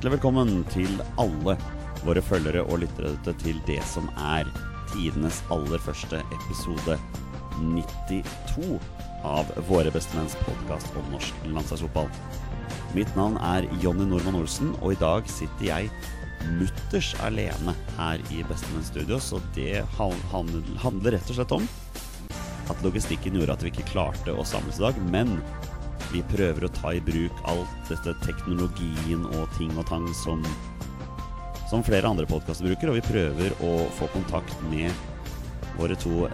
hjertelig velkommen til alle våre følgere og lyttere til det som er tidenes aller første episode 92 av Våre bestemenns podkast om norsk landslagsfotball. Mitt navn er Jonny Normann Olsen, og i dag sitter jeg mutters alene her i Bestemenns studio, så det handler rett og slett om at logistikken gjorde at vi ikke klarte å samles i dag, men vi prøver å ta i bruk alt dette teknologien og ting og tang som, som flere andre podkaster bruker, og vi prøver å få kontakt med våre to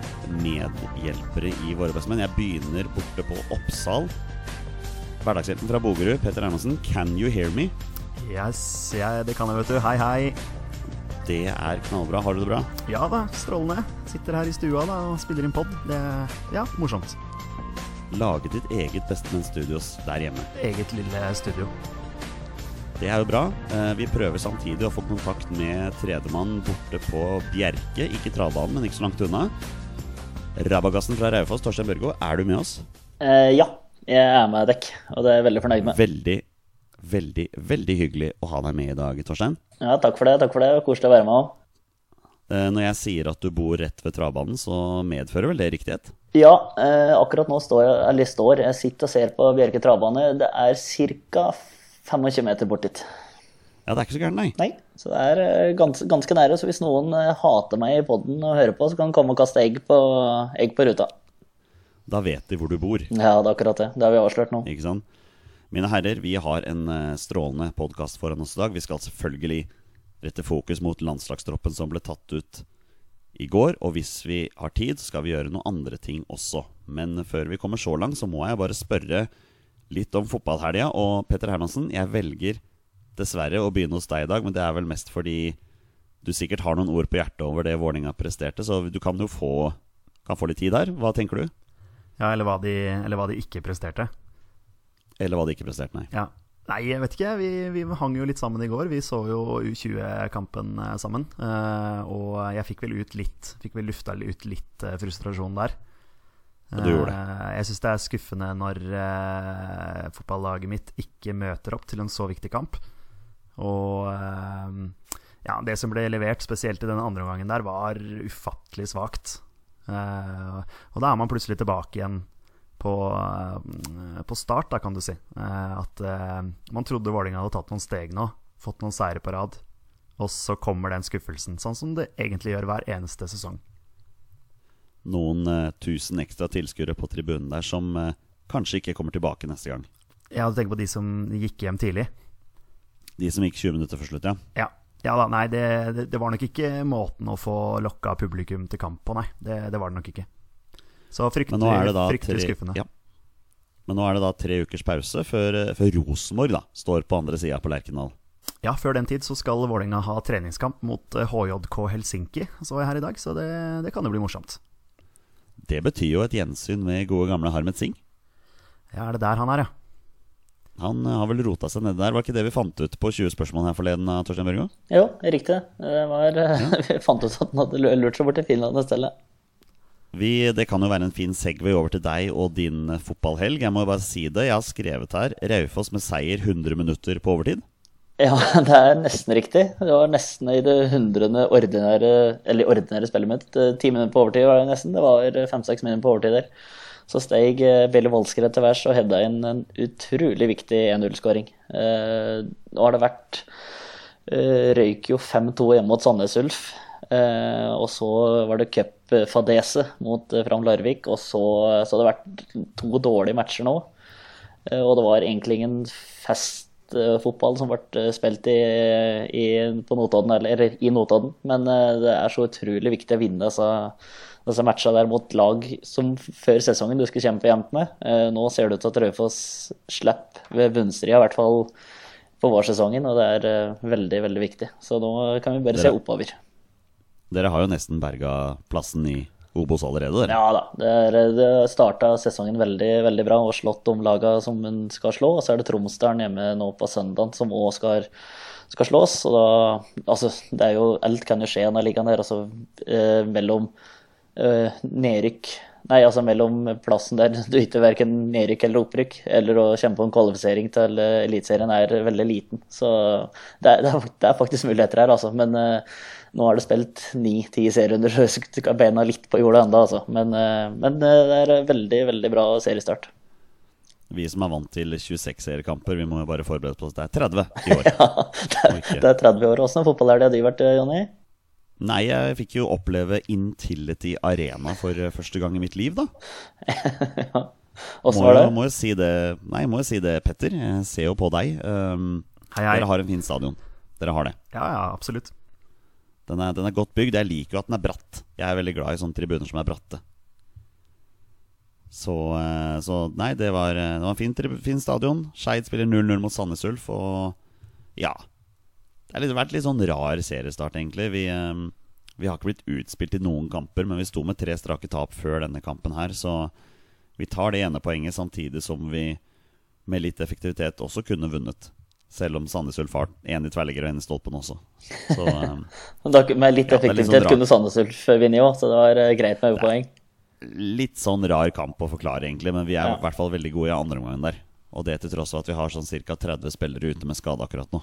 medhjelpere i Våre bestemenn. Jeg begynner borte på Oppsal. Hverdagshjelpen fra Bogerud, Petter Hermansen. Can you hear me? Yes, ja, det kan jeg, vet du. Hei, hei. Det er knallbra. Har du det bra? Ja da, strålende. Sitter her i stua da og spiller inn pod. Det ja, morsomt. Lage ditt eget Bestemenn Studios der hjemme. Eget lille studio. Det er jo bra. Eh, vi prøver samtidig å få kontakt med tredjemann borte på Bjerke. Ikke travbanen, men ikke så langt unna. Rabagassen fra Raufoss, Torstein Børgo, er du med oss? Eh, ja, jeg er med dekk, og det er jeg veldig fornøyd med. Veldig, veldig, veldig hyggelig å ha deg med i dag, Torstein. Ja, takk for det. takk for det, Koselig å være med òg. Eh, når jeg sier at du bor rett ved travbanen, så medfører vel det riktighet? Ja, eh, akkurat nå står jeg, eller står, jeg sitter og ser på Bjerke travbane. Det er ca. 25 meter bort dit. Ja, det er ikke så gærent, nei. Nei, så det er eh, gans, ganske nære. Så hvis noen hater meg i poden og hører på, så kan de komme og kaste egg på, egg på ruta. Da vet de hvor du bor. Ja, det er akkurat det. Det har vi avslørt nå. Ikke sant? Mine herrer, vi har en strålende podkast foran oss i dag. Vi skal selvfølgelig rette fokus mot landslagstroppen som ble tatt ut i går. Og hvis vi har tid, skal vi gjøre noen andre ting også. Men før vi kommer så langt, så må jeg bare spørre litt om fotballhelga. Og Petter Hermansen, jeg velger dessverre å begynne hos deg i dag, men det er vel mest fordi du sikkert har noen ord på hjertet over det Vålerenga presterte, så du kan jo få, kan få litt tid der. Hva tenker du? Ja, eller hva, de, eller hva de ikke presterte. Eller hva de ikke presterte, nei. Ja. Nei, jeg vet ikke. Vi, vi, hang jo litt sammen i går. Vi så jo U20-kampen eh, sammen. Uh, og jeg fikk vel ut litt Fikk vel lufta ut litt uh, frustrasjon der. Og du gjorde det. Jeg syns det er skuffende når fotballaget mitt ikke møter opp til en så viktig kamp. Og ja, det som ble levert, spesielt i den andre omgangen der, var ufattelig svakt. og da er man plutselig tilbake igjen på, på, start, da, kan du si. At man trodde Vålerenga hadde tatt noen steg nå, fått noen seire på rad. Og så kommer den skuffelsen, sånn som det egentlig gjør hver eneste sesong. Noen uh, tusen ekstra tilskuere på tribunen der som uh, kanskje ikke kommer tilbake neste gang. Ja, du tenker på de som gikk hjem tidlig? De som gikk 20 minutter før slutt, ja. Ja, ja da, nei, det, det, det, var nok ikke måten å få lokka publikum til kamp på, nei. Det, det var det nok ikke. Så fryktelig, fryktelig skuffende. Ja. Men nå er det da tre ukers pause før, før Rosenborg da, står på andre sida på Lerkendal. Ja, før den tid så skal Vålerenga ha treningskamp mot HJK Helsinki, så jeg her i dag. Så det, det kan jo bli morsomt. Det betyr jo et gjensyn med gode gamle Harmet Singh. Ja, er det der han er, ja? Han har vel rota seg nedi der. Var ikke det vi fant ut på 20 spørsmål her forleden? Torstein Børgo? Jo, riktig. Det var, ja. vi fant ut at han hadde lurt seg bort til Finland i stedet. Vi, det kan jo være en fin segway over til deg og din fotballhelg. Jeg må jo bare si det. Jeg har skrevet her Raufoss med seier 100 minutter på overtid. Ja, det er nesten riktig. Det var nesten i det hundrede ordinære Eller ordinære spillet mitt. Ti minutter på overtid var det nesten. Det var fem-seks minutter på overtid der. Så steg Billy Voldskred til værs og hedda inn en utrolig viktig 1-0-skåring. Eh, nå har det vært eh, Røyk jo 5-2 hjemme mot Sandnes Ulf. Eh, og så var det cupfadese mot eh, Fram Larvik. Og så, så har det vært to dårlige matcher nå. Eh, og det var egentlig ingen festfotball som ble spilt i, i, på Notodden, eller i Notodden. Men det er så utrolig viktig å vinne disse, disse matchene der mot lag som før sesongen du skulle kjempe jevnt med. Nå ser det ut til at Raufoss slipper ved bunnstria, i hvert fall på vårsesongen, og det er veldig, veldig viktig. Så nå kan vi bare se oppover. Dere har jo nesten berga plassen i Obos allerede, dere. Ja da. Det, det starta sesongen veldig veldig bra og slått om laga som en skal slå. Og så er det Tromsdalen hjemme nå på søndag som òg skal, skal, slås. Og da, altså, det er jo, alt kan jo skje i denne ligaen her. Altså, eh, mellom eh, nedrykk nei, altså mellom plassen der du ikke verken nedrykk eller opprykk, eller å kjempe om kvalifisering til Eliteserien, er veldig liten. Så det er, det er, faktisk muligheter her, altså. Men uh, nå har det spilt ni-ti serierunder, så jeg skal beina litt på jorda ennå, altså. Men, uh, men det er veldig, veldig bra seriestart. Vi som er vant til 26 seriekamper, vi må jo bare forberede oss på at det er 30 i år. ja, det er, det er 30 år. Åssen fotball er det du har vært, Jonny? Nei, jeg fikk jo oppleve Intility Arena for eh, første gang i mitt liv, da. ja. Åssen var det? Må jo si det Nei, må jo si det, Petter. Jeg ser jo på deg. Um, hei, hei. Dere har en fin stadion. Dere har det. Ja, ja, absolutt. Den er, den er, godt bygd. Jeg liker jo at den er bratt. Jeg er veldig glad i sånne tribuner som er bratte. Så, eh, så nei, det var, eh, det var en fin, fin stadion. Skeid spiller 0-0 mot Sandnes Ulf, og ja det har vært litt sånn rar seriestart, egentlig. Vi, ehm, vi, har ikke blitt utspilt i noen kamper, men vi sto med tre strake tap før denne kampen her. Så vi tar det ene poenget samtidig som vi med litt effektivitet også kunne vunnet. Selv om Sandnes Ulf har én i tverrligger og én i stolpen også. Så, um, med litt effektivitet ja, sånn kunne Sandnes Ulf vinne òg, så det var uh, greit med poeng. Litt sånn rar kamp å forklare, egentlig, men vi er ja. i hvert fall veldig gode i andre omgangen der. Og det til tross for at vi har sånn ca. 30 spillere ute med skade akkurat nå.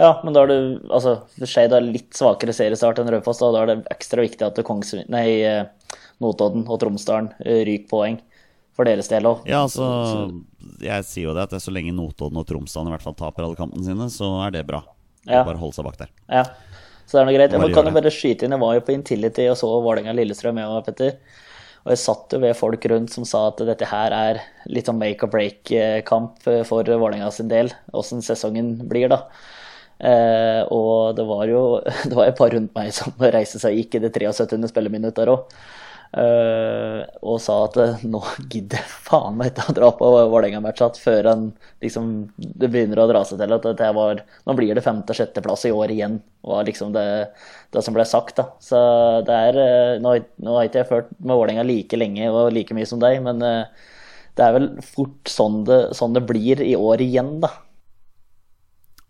Ja, men da er det altså, Skeid har litt svakere seriestart enn Raufoss. Da. da er det ekstra viktig at Kongs, nei, eh, Notodden og Tromsdalen eh, ryker poeng for deres del òg. Ja, altså, jeg sier jo det at så lenge Notodden og Tromsdalen i hvert fall taper alle kampene sine, så er det bra. Ja. Bare holde seg bak der. Ja, så det er noe greit. Jeg kan jo bare skyte inn, jeg var jo på Intility og så Vålerenga-Lillestrøm, jeg og Petter. Og jeg satt jo ved folk rundt som sa at dette her er litt sånn make or break-kamp eh, for Vålerenga sin del, åssen sesongen blir, da. Eh, og det var jo det var et par rundt meg som reiste seg gikk i det 73. spilleminuttet der òg. Eh, og sa at eh, nå gidder jeg faen meg ikke å dra på Vålerenga-match før en, liksom, det begynner å dra seg til at det var Nå blir det femte-sjetteplass i år igjen, var liksom det, det, som ble sagt. da. Så det er eh, Nå, nå har ikke jeg ført med Vålerenga like lenge og like mye som deg, men det er vel fort sånn det, sånn det blir i år igjen, da.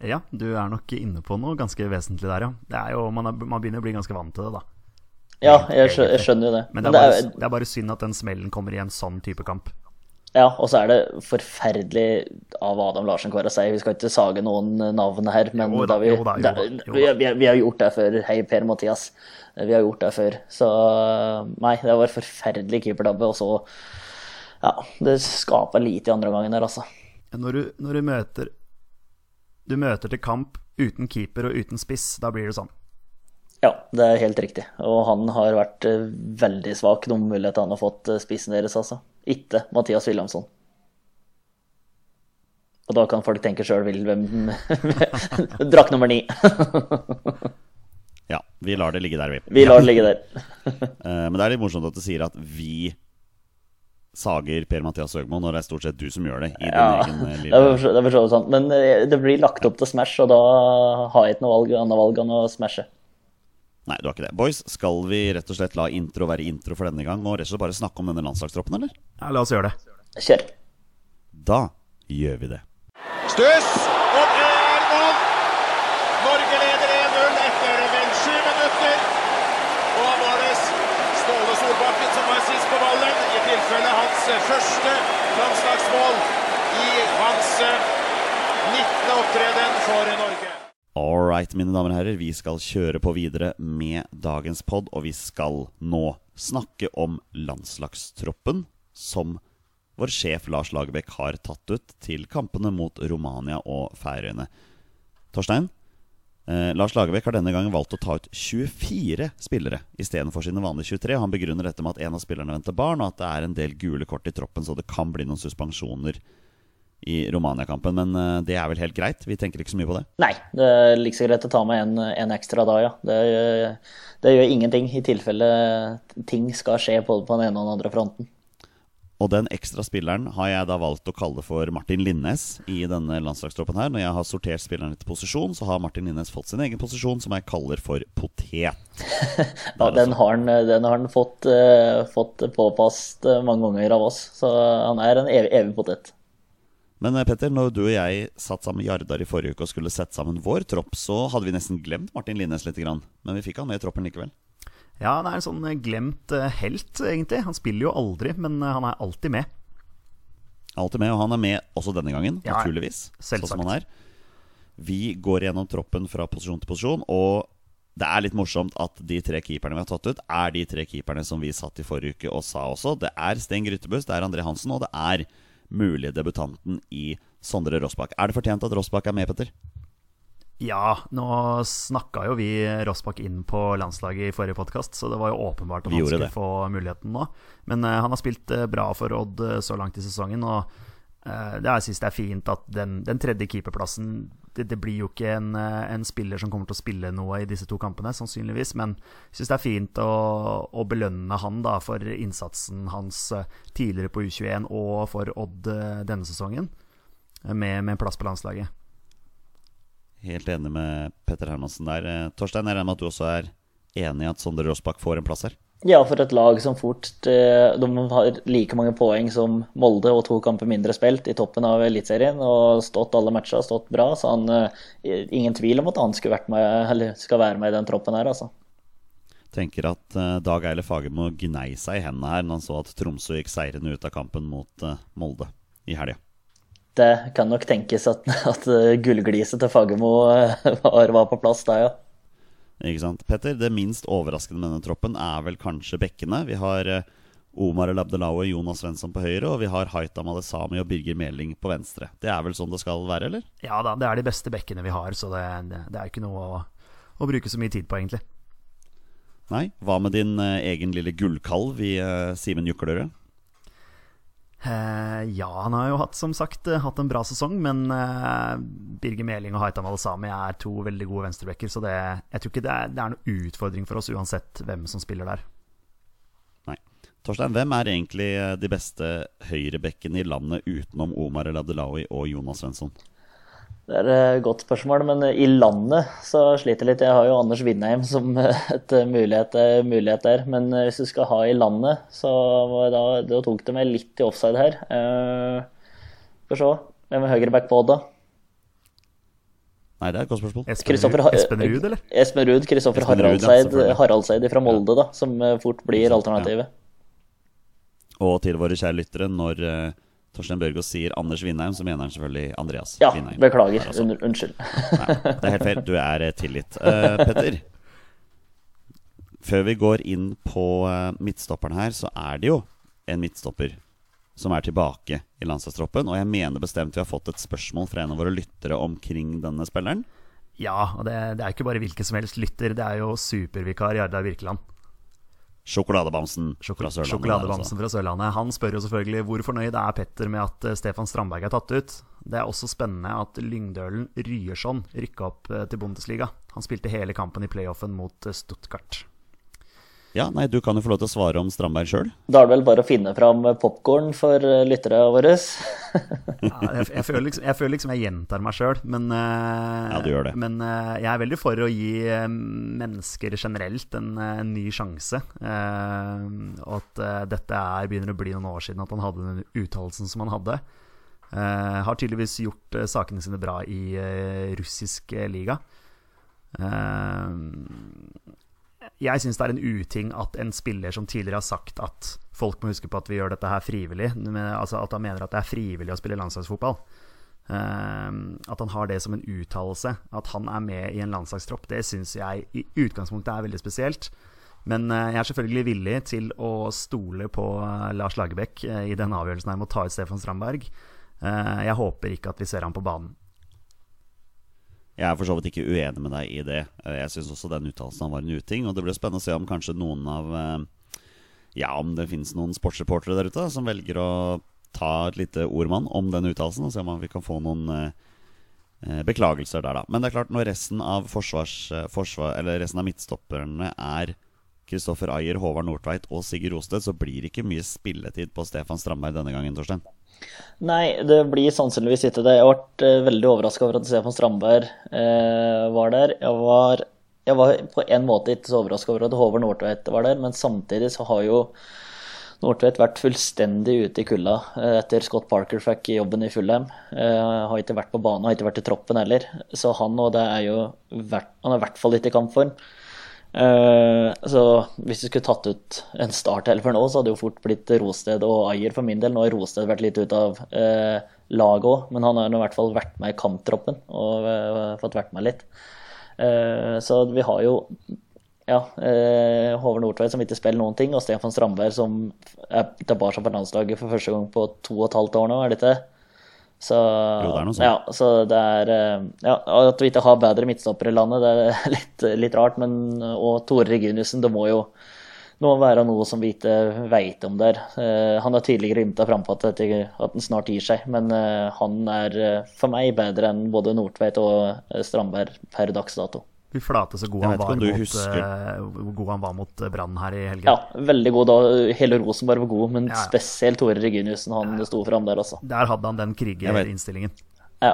Ja, du er nok inne på noe ganske vesentlig der, ja. Jo, man, er, man, begynner å bli ganske vant til det, da. Ja, jeg, skjønner, jeg skjønner jo det. Men det er, bare, det, er, bare, synd at den smellen kommer i en sånn type kamp. Ja, og så er det forferdelig av Adam Larsen Kåre å si. Vi skal ikke sage noen navn her, men jo, da, vi, jo, da, jo, da, vi, vi, vi, har gjort det før. Hei, Per Mathias. Vi har gjort det før. Så nei, det var forferdelig keepertabbe. Og så Ja, det skaper lite i andre omgangen der, altså. Når du, når du møter du møter til kamp uten keeper og uten spiss. Da blir det sånn. Ja, det er helt riktig. Og han har vært uh, veldig svak. De mulighetene han har fått uh, spissen deres, altså. Ikke Mathias Wilhelmsson. Og da kan folk tenke sjøl hvem Drakk nummer ni. ja, vi lar det ligge der, vi. Vi lar det ligge der. uh, men det er litt morsomt at du sier at vi sager Per-Mathias Høgmo når det er stort sett du som gjør det. i ja, egen lille... det er for så sant. Men eh, det blir lagt opp til Smash, og da har jeg ikke noe valg, annet valg enn å smashe. Nei, du har ikke det. Boys, skal vi rett og slett la intro være intro for denne gang, og rett og slett bare snakke om denne landslagstroppen, eller? Ja, la oss gjøre det. Kjør. Da gjør vi det. Stuss! Og det er mål! Norge leder 1-0 etter vel sju minutter. Og var det Ståle Solbakken som var sist på ballen I tilfelle hans første landslagsmål i hans 19. Eh, opptreden for Norge. All right, mine damer og herrer, vi skal kjøre på videre med dagens pod, og vi skal nå snakke om landslagstroppen som vår sjef Lars Lagerbäck har tatt ut til kampene mot Romania og Færøyene. Torstein, Eh, Lars Lagerbäck har denne gangen valgt å ta ut 24 spillere istedenfor sine vanlige 23. Han begrunner dette med at en av spillerne venter barn, og at det er en del gule kort i troppen, så det kan bli noen suspensjoner i Romania-kampen. Men eh, det er vel helt greit? Vi tenker ikke så mye på det? Nei, det er like så greit å ta med en, en ekstra da, ja. Det, det, gjør ingenting i tilfelle ting skal skje både på den ene og den andre fronten. Og den ekstra spilleren har jeg da valgt å kalle for Martin Linnes i denne landslagstroppen her. Når jeg har sortert spilleren etter posisjon, så har Martin Linnes fått sin egen posisjon, som jeg kaller for potet. ja, den har han, den har han fått, uh, fått påpast uh, mange ganger av oss, så han er en evig, evig potet. Men eh, Petter, når du og jeg satt sammen med Jardar i forrige uke og skulle sette sammen vår tropp, så hadde vi nesten glemt Martin Linnes litt. Men vi fikk han med i troppen likevel. Ja, han er en sånn glemt eh, helt, egentlig. Han spiller jo aldri, men eh, han er alltid med. Alltid med, og han er med også denne gangen, Ja, naturligvis. Sånn som han er. Vi går gjennom troppen fra posisjon til posisjon, og det er litt morsomt at de tre keeperne vi har tatt ut, er de tre keeperne som vi satt i forrige uke og sa også. Det er Sten Grytebust, det er André Hansen, og det er mulige debutanten i Sondre Rossbakk. Er det fortjent at Rossbakk er med, Petter? Ja, nå snakka jo vi Rossbakk inn på landslaget i forrige podkast, så det var jo åpenbart at han skulle det. få muligheten nå. Men uh, han har spilt uh, bra for Odd uh, så langt i sesongen, og det jeg synes det er fint at den, den tredje keeperplassen det, det blir jo ikke en, eh, en spiller som kommer til å spille noe i disse to kampene, sannsynligvis, men jeg syns det er fint å, å belønne han da for innsatsen hans eh, tidligere på U21 og for Odd eh, denne sesongen, eh, med, med plass på landslaget. Helt enig med Petter Hermansen der. Eh, Torstein, jeg regner med at du også er enig i at Sondre Rossbakk får en plass her? Ja, for et lag som fort eh, De har like mange poeng som Molde og to kamper mindre spilt i toppen av Eliteserien og stått alle matcher, stått bra. Så han eh, ingen tvil om at han skulle vært med, eller skal være med i den troppen her, altså. Tenker at eh, Dag Eile Fagermo gnei seg i hendene her når han så at Tromsø gikk seirende ut av kampen mot Molde i helga. Det kan nok tenkes at, at gullgliset til Fagermo var, var på plass da, ja. Ikke sant? Petter, det minst overraskende med denne troppen er vel kanskje bekkene. Vi har eh, Omar El Abdelawi, Jonas Svensson på høyre, og vi har Haitam Alesami og Birger Meling på venstre. Det er vel sånn det skal være, eller? Ja da, det er de beste bekkene vi har, så det, det, det er ikke noe å, å bruke så mye tid på, egentlig. Nei? Hva med din eh, egen lille gullkalv i eh, Simen Juklerød? Eh, ja, han har jo hatt, som sagt, eh, hatt en bra sesong, men eh, Birger Meling og Haitam Alesami er to veldig gode venstrebekker, så det, jeg tror ikke det er, det er noe utfordring for oss uansett hvem som spiller der. Nei. Torstein, hvem er egentlig de beste høyrebekkene i landet utenom Omar El Abdelawi og Jonas Svensson? Det er et godt spørsmål, men i landet så sliter jeg litt. Jeg har jo Anders Vindheim som et mulighet, mulighet der. Men hvis du skal ha i landet, så da, da tok det meg litt i offside her. Eh, Får se. Hvem er høyreback på Odd, da? Nei, det er et godt spørsmål. Espen, Ruud, eller? Espen Ruud, Kristoffer ja, Haraldseid. Haraldseid fra Molde, da, som eh, fort blir alternativet. Og til våre kjære lyttere, når eh, Torstein Børgaas sier Anders Vindheim, så mener han selvfølgelig Andreas Ja, Vindheim. beklager. Der. Un unnskyld. Nei, det er helt feil. Du er eh, tilgitt. Uh, Petter, før vi går inn på eh, midtstopperen her, så er det jo en midtstopper som er tilbake i landslagstroppen. Og jeg mener bestemt vi har fått et spørsmål fra en av våre lyttere omkring denne spilleren. Ja, og det, det er ikke bare hvilken som helst lytter, det er jo supervikar Jardar Virkeland. Sjokoladebamsen fra Sørlandet. Sjokoladebamsen altså. fra Sørlandet. Han spør jo selvfølgelig hvor fornøyd er Petter med at eh, Stefan Strandberg er tatt ut. Det er også spennende at Lyngdølen Ryerson rykka opp eh, til Bundesliga. Han spilte hele kampen i playoffen mot eh, Stuttgart. Ja, nei, Du kan jo få lov til å svare om Strandberg sjøl. Da er det vel bare å finne fram popkorn for eh, lyttere våre. Ja, jeg, jeg, føler liksom, jeg føler liksom jeg gjentar meg sjøl, men, eh, Ja, du gjør det. men eh, jeg er veldig for å gi mennesker generelt en, en ny sjanse. Eh, og at dette er, begynner å bli noen år siden at han hadde den uttalelsen som han hadde. Eh, har tydeligvis gjort sakene sine bra i russisk liga. Eh, jeg syns det er en uting at en spiller som tidligere har sagt at folk må huske på at vi gjør dette her frivillig, men, altså at han mener at det er frivillig å spille landslagsfotball. Uh, at han har det som en uttalelse, at han er med i en landslagstropp, det syns jeg i utgangspunktet er veldig spesielt. Men uh, jeg er selvfølgelig villig til å stole på uh, Lars Lagerbäck eh, i den avgjørelsen her med å ta ut Stefan Strandberg. Jeg håper ikke at vi ser ham på banen. Jeg er for så vidt ikke uenig med deg i det. Eh, Jeg syns også den uttalelsen var en uting. Og det blir spennende å se om kanskje noen av eh, Ja, om det finnes noen sportsreportere der ute som velger å ta et lite ordmann om den uttalelsen, og se om vi kan få noen eh, beklagelser der, da. Men det er klart, når resten av forsvars, forsvar, resten av midtstopperne er Kristoffer Ayer, Håvard Nordtveit og Sigurd Rosted, så blir det ikke mye spilletid på Stefan Strandberg denne gangen, Torstein. Nei, det blir sannsynligvis ikke det. Jeg ble eh, veldig overraska over at Stefan Strandberg eh, var der. Jeg var, jeg var på en måte ikke så overraska over at Håvard Nordtveit var der, men samtidig så har jo Nordtveit vært fullstendig ute i kulda eh, etter Scott Parker fikk jobben i Fulheim Eh, har ikke vært på banen, har ikke vært i troppen heller. Så han og det er jo Han er i hvert fall ikke i kampform. Eh, så hvis du skulle tatt ut en startelver nå, så hadde det jo fort blitt Rosted og Ayer for min del. Nå har Rosted vært litt ute av uh, laget òg, men han har i hvert fall vært med i kamptroppen og uh, fått vært med litt. så vi har jo ja, Håvard Nordtveit som ikke spiller noen ting, og Stefan Strandberg som er tilbake på landslaget for første gang på to og et halvt år nå, er det ikke? Så, jo, det er noe sånt. Ja, så det er eh, ja, At vi ikke har bedre midtstoppere i landet, det er litt, litt rart. Men, og Tore Reginiussen, det må jo nå være noe som vi ikke veit om der. Uh, han har tidligere ymta frampå at, at han snart gir seg, men uh, han er uh, for meg bedre enn både Nordtveit og Strandberg per dags dato. Fy flate så god han, var mot, uh, god han var mot Brann her i helgen. Ja, veldig god da. Hele Rosenborg var god, men ja, ja. spesielt Tore Reginiussen. Han ja. sto fram der, altså. Der hadde han den krigerinnstillingen. Ja.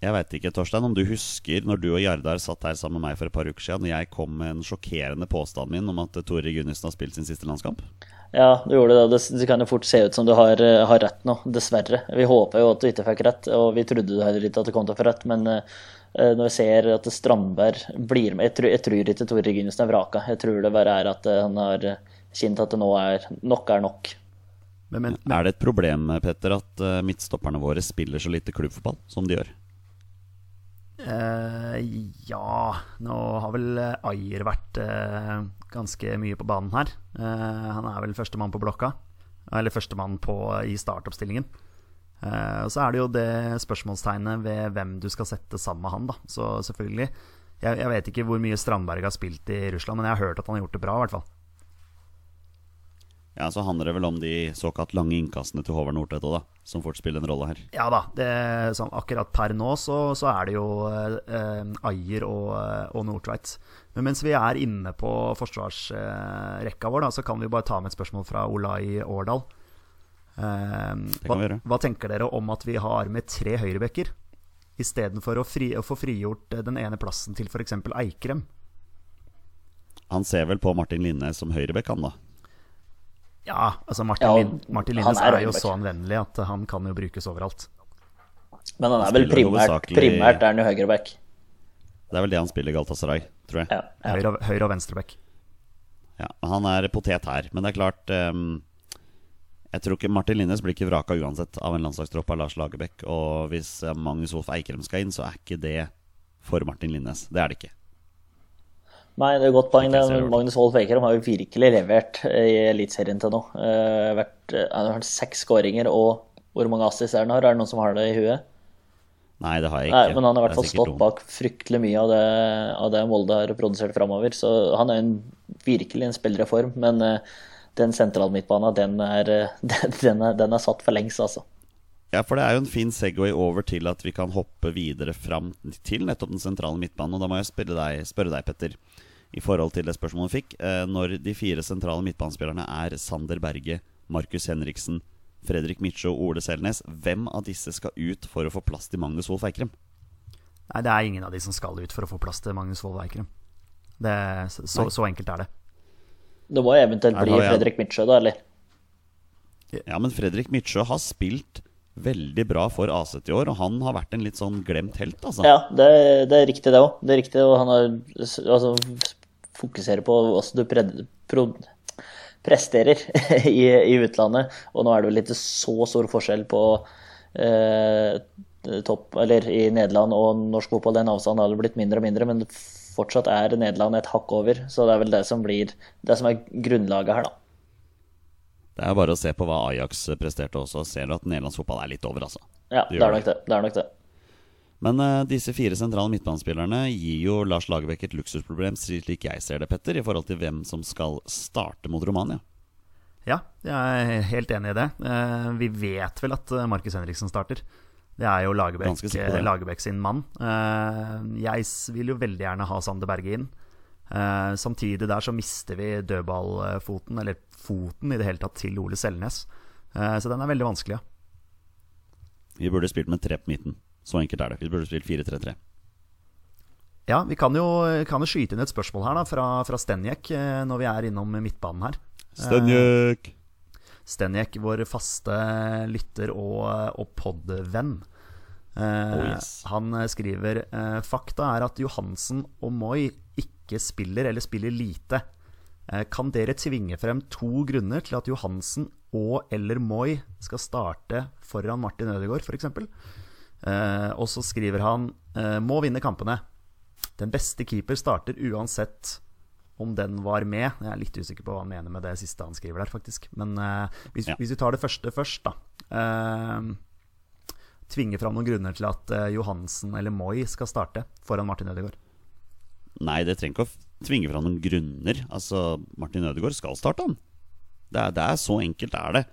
Jeg veit ikke, Torstein, om du husker når du og Jardar satt her sammen med meg for et par uker siden, og jeg kom med en sjokkerende påstand min om at Tore Reginiussen har spilt sin siste landskamp? Ja, du gjorde det. Det, kan jo fort se ut som du har, har, rett nå, dessverre. Vi håper jo at du ikke fikk rett, og vi trodde heller ikke at du kom til å få rett, men uh, Eh, når vi ser at Strandberg blir med Jeg tror, jeg tror ikke Tore Reginussen er vraka. Jeg tror det bare er at eh, han har kjent at det nå er nok er nok. Men, men, men. Er det et problem Petter, at uh, midtstopperne våre spiller så lite klubbfotball som de gjør? Uh, ja Nå har vel Ayer vært uh, ganske mye på banen her. han er vel førstemann på blokka. Eller førstemann i startoppstillingen. Uh, og Så er det jo det spørsmålstegnet ved hvem du skal sette sammen med han. da Så selvfølgelig jeg, jeg, vet ikke hvor mye Strandberg har spilt i Russland, men jeg har hørt at han har gjort det bra. I hvert fall Ja, Så handler det vel om de såkalt lange innkastene til Håvard Nordtvedt òg, da. Som fort spiller en rolle her. Ja da. Det, sånn, akkurat per nå så, så er det jo Ayer og, og Nordtveit. Men mens vi er inne på forsvarsrekka eh, vår, da, så kan vi bare ta med et spørsmål fra Olai Årdal. Ehm, hva, hva, tenker dere om at vi har med tre høyrebacker istedenfor å, fri, å få frigjort eh, den ene plassen til f.eks. Eikrem? Han ser vel på Martin Linnes som høyrebekk, han da? Ja, altså Martin, ja, Lin, Martin Linnes er, er, jo så anvendelig at han kan jo brukes overalt. Men han er vel primært, primært er han jo høyreback. Det er vel det han spiller i Galtasaray, tror jeg. Ja, ja. Høyre, høyre, og venstreback. Ja, han er potet her. Men det er klart um, jeg tror ikke Martin Linnes blir ikke vraka uansett av en landslagstropp av Lars Lagerbäck. Og hvis Magnus Wolff Eikrem skal inn, så er ikke det for Martin Linnes. Det er det ikke. Nei, det er et godt poeng. Magnus Wolff Eikrem har jo virkelig levert i Eliteserien til nå. Uh, han har vært seks skåringer, og hvor mange assis er han har? Er det noen som har det i huet? Nei, det har jeg ikke. Nei, men han har i hvert fall stått bak fryktelig mye av det, av det Molde har produsert framover. Så han er en, virkelig en spiller i form. Men uh, den sentralmidtbanen, den, den, den, er satt for lengst, altså. Ja, for det er jo en fin Segway over til at vi kan hoppe videre fram til nettopp den sentrale midtbanen. Og da må jeg spørre deg, spørre deg Petter, i forhold til det spørsmålet vi fikk. Eh, når de fire sentrale midtbanespillerne er Sander Berge, Markus Henriksen, Fredrik Mitsjø og Ole Selnes, hvem av disse skal ut for å få plass til Magnus Wolff Eikrem? Nei, det er ingen av de som skal ut for å få plass til Magnus Wolff Eikrem. Så, så, enkelt er det. Det må eventuelt bli Fredrik Mitsjø, da, eller? Ja, men Fredrik Mitsjø har spilt veldig bra for Aset i år, og han har vært en litt sånn glemt helt, altså. Ja, det, det er riktig, det òg. Det er riktig, og han har altså, fokuserer på hvordan du pre, pro, presterer i, i, utlandet. Og nå er det vel ikke så stor forskjell på eh, topp, eller i Nederland og norsk fotball. Den avstanden har blitt mindre og mindre, men fortsatt er Nederland et hakk over. Så det er vel det som blir det som er grunnlaget her, da. Det er bare å se på hva Ajax presterte også, og ser du at nederlandsk fotball er litt over, altså. Ja, det, det er nok det. det, er nok det. Men uh, disse fire sentrale midtbanespillerne gir jo Lars Lagerbäck et luksusproblem, slik jeg ser det, Petter, i forhold til hvem som skal starte mot Romania. Ja, jeg er helt enig i det. Uh, vi vet vel at Markus Henriksen starter. Det er jo Lagerbäck, Lagerbäck sin mann. Uh, jeg vil jo veldig gjerne ha Sander Berge inn. Uh, samtidig der så mister vi dødballfoten, eller foten i det hele tatt, til Ole Selnes. Så den er veldig vanskelig, ja. Vi burde spilt med tre på midten. Så enkelt er det. Vi burde spilt 4-3-3. Ja, vi kan jo, kan jo, skyte inn et spørsmål her da, fra, fra Stenjek når vi er innom midtbanen her. Stenjek! Stenjek, vår faste lytter og, og podvenn. Uh, oh, yes. Han skriver uh, fakta er at Johansen og Moi ikke spiller, eller spiller lite. Eh, kan dere tvinge frem to grunner til at Johansen og eller Moi skal starte foran Martin Ødegaard, f.eks.? Eh, og så skriver han eh, må vinne kampene. Den beste keeper starter uansett om den var med. Jeg er litt usikker på hva han mener med det siste han skriver der, faktisk. Men eh, hvis, Ja. hvis vi tar det første først, da. Tvinge fram noen grunner til at eh, Johansen eller Moi skal starte foran Martin Ødegaard. Nei, det trenger ikke å tvinge fram noen grunner. Altså, Martin Ødegaard skal starte, han. Det er, det er så enkelt er det.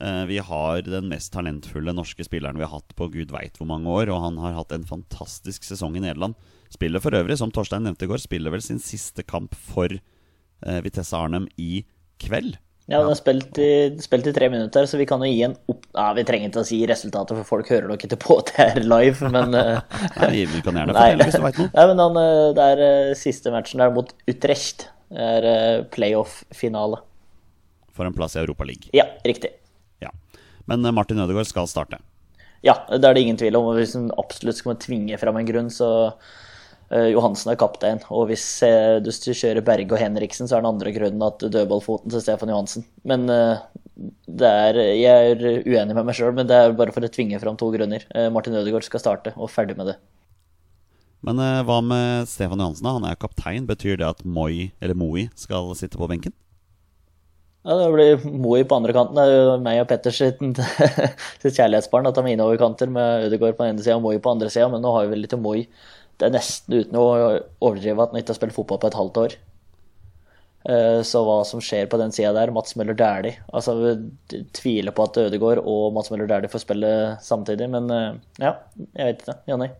Eh, vi har den mest talentfulle norske spilleren vi har hatt på gud veit hvor mange år, og han har hatt en fantastisk sesong i Nederland. Spiller for øvrig, som Torstein nevnte i går, spiller vel sin siste kamp for eh, Vitesse Arnhem i kveld. Ja, den har spilt i, spilt i tre minutter, så vi kan jo gi en opp... Ja, Vi trenger ikke å si resultatet, for folk hører nok ikke på at det er live, men eh, Nei, vi kan gjerne fortelle hvis du veit noe. Nei, men han, eh, det er eh, siste matchen der mot Utrecht. Det er playoff-finale. For en plass i Europa League. Ja, riktig. Ja. Men Martin Ødegaard skal starte. Ja, det er det ingen tvil om. og Hvis han absolutt skal tvinge fram en grunn, så Johansen er kaptein. Og hvis eh, du kjører Berge og Henriksen, så er den andre grunnen at dødballfoten til Stefan Johansen. Men eh, det er, jeg er uenig med meg sjøl, men det er bare for å tvinge fram to grunner. Eh, Martin Ødegaard skal starte, og ferdig med det. Men eh, hva med Stefan Johansen? Han er kaptein. Betyr det at Moi, eller Moi skal sitte på benken? Ja, Det blir Moi på andre kanten. Det er jo meg og Petters sitt, sitt kjærlighetsbarn at de er innoverkanter med Ødegaard på den ene sida og Moi på den andre sida, men nå har vi vel litt Moi. Det er nesten uten å overdrive at han ikke har spilt fotball på et halvt år. Eh, Så hva som skjer på den sida der, Mats Møller Dæhlie Altså, vi tviler på at Ødegaard og Mats Møller Dæhlie får spille samtidig, men eh, ja, jeg vet ikke. Jonny?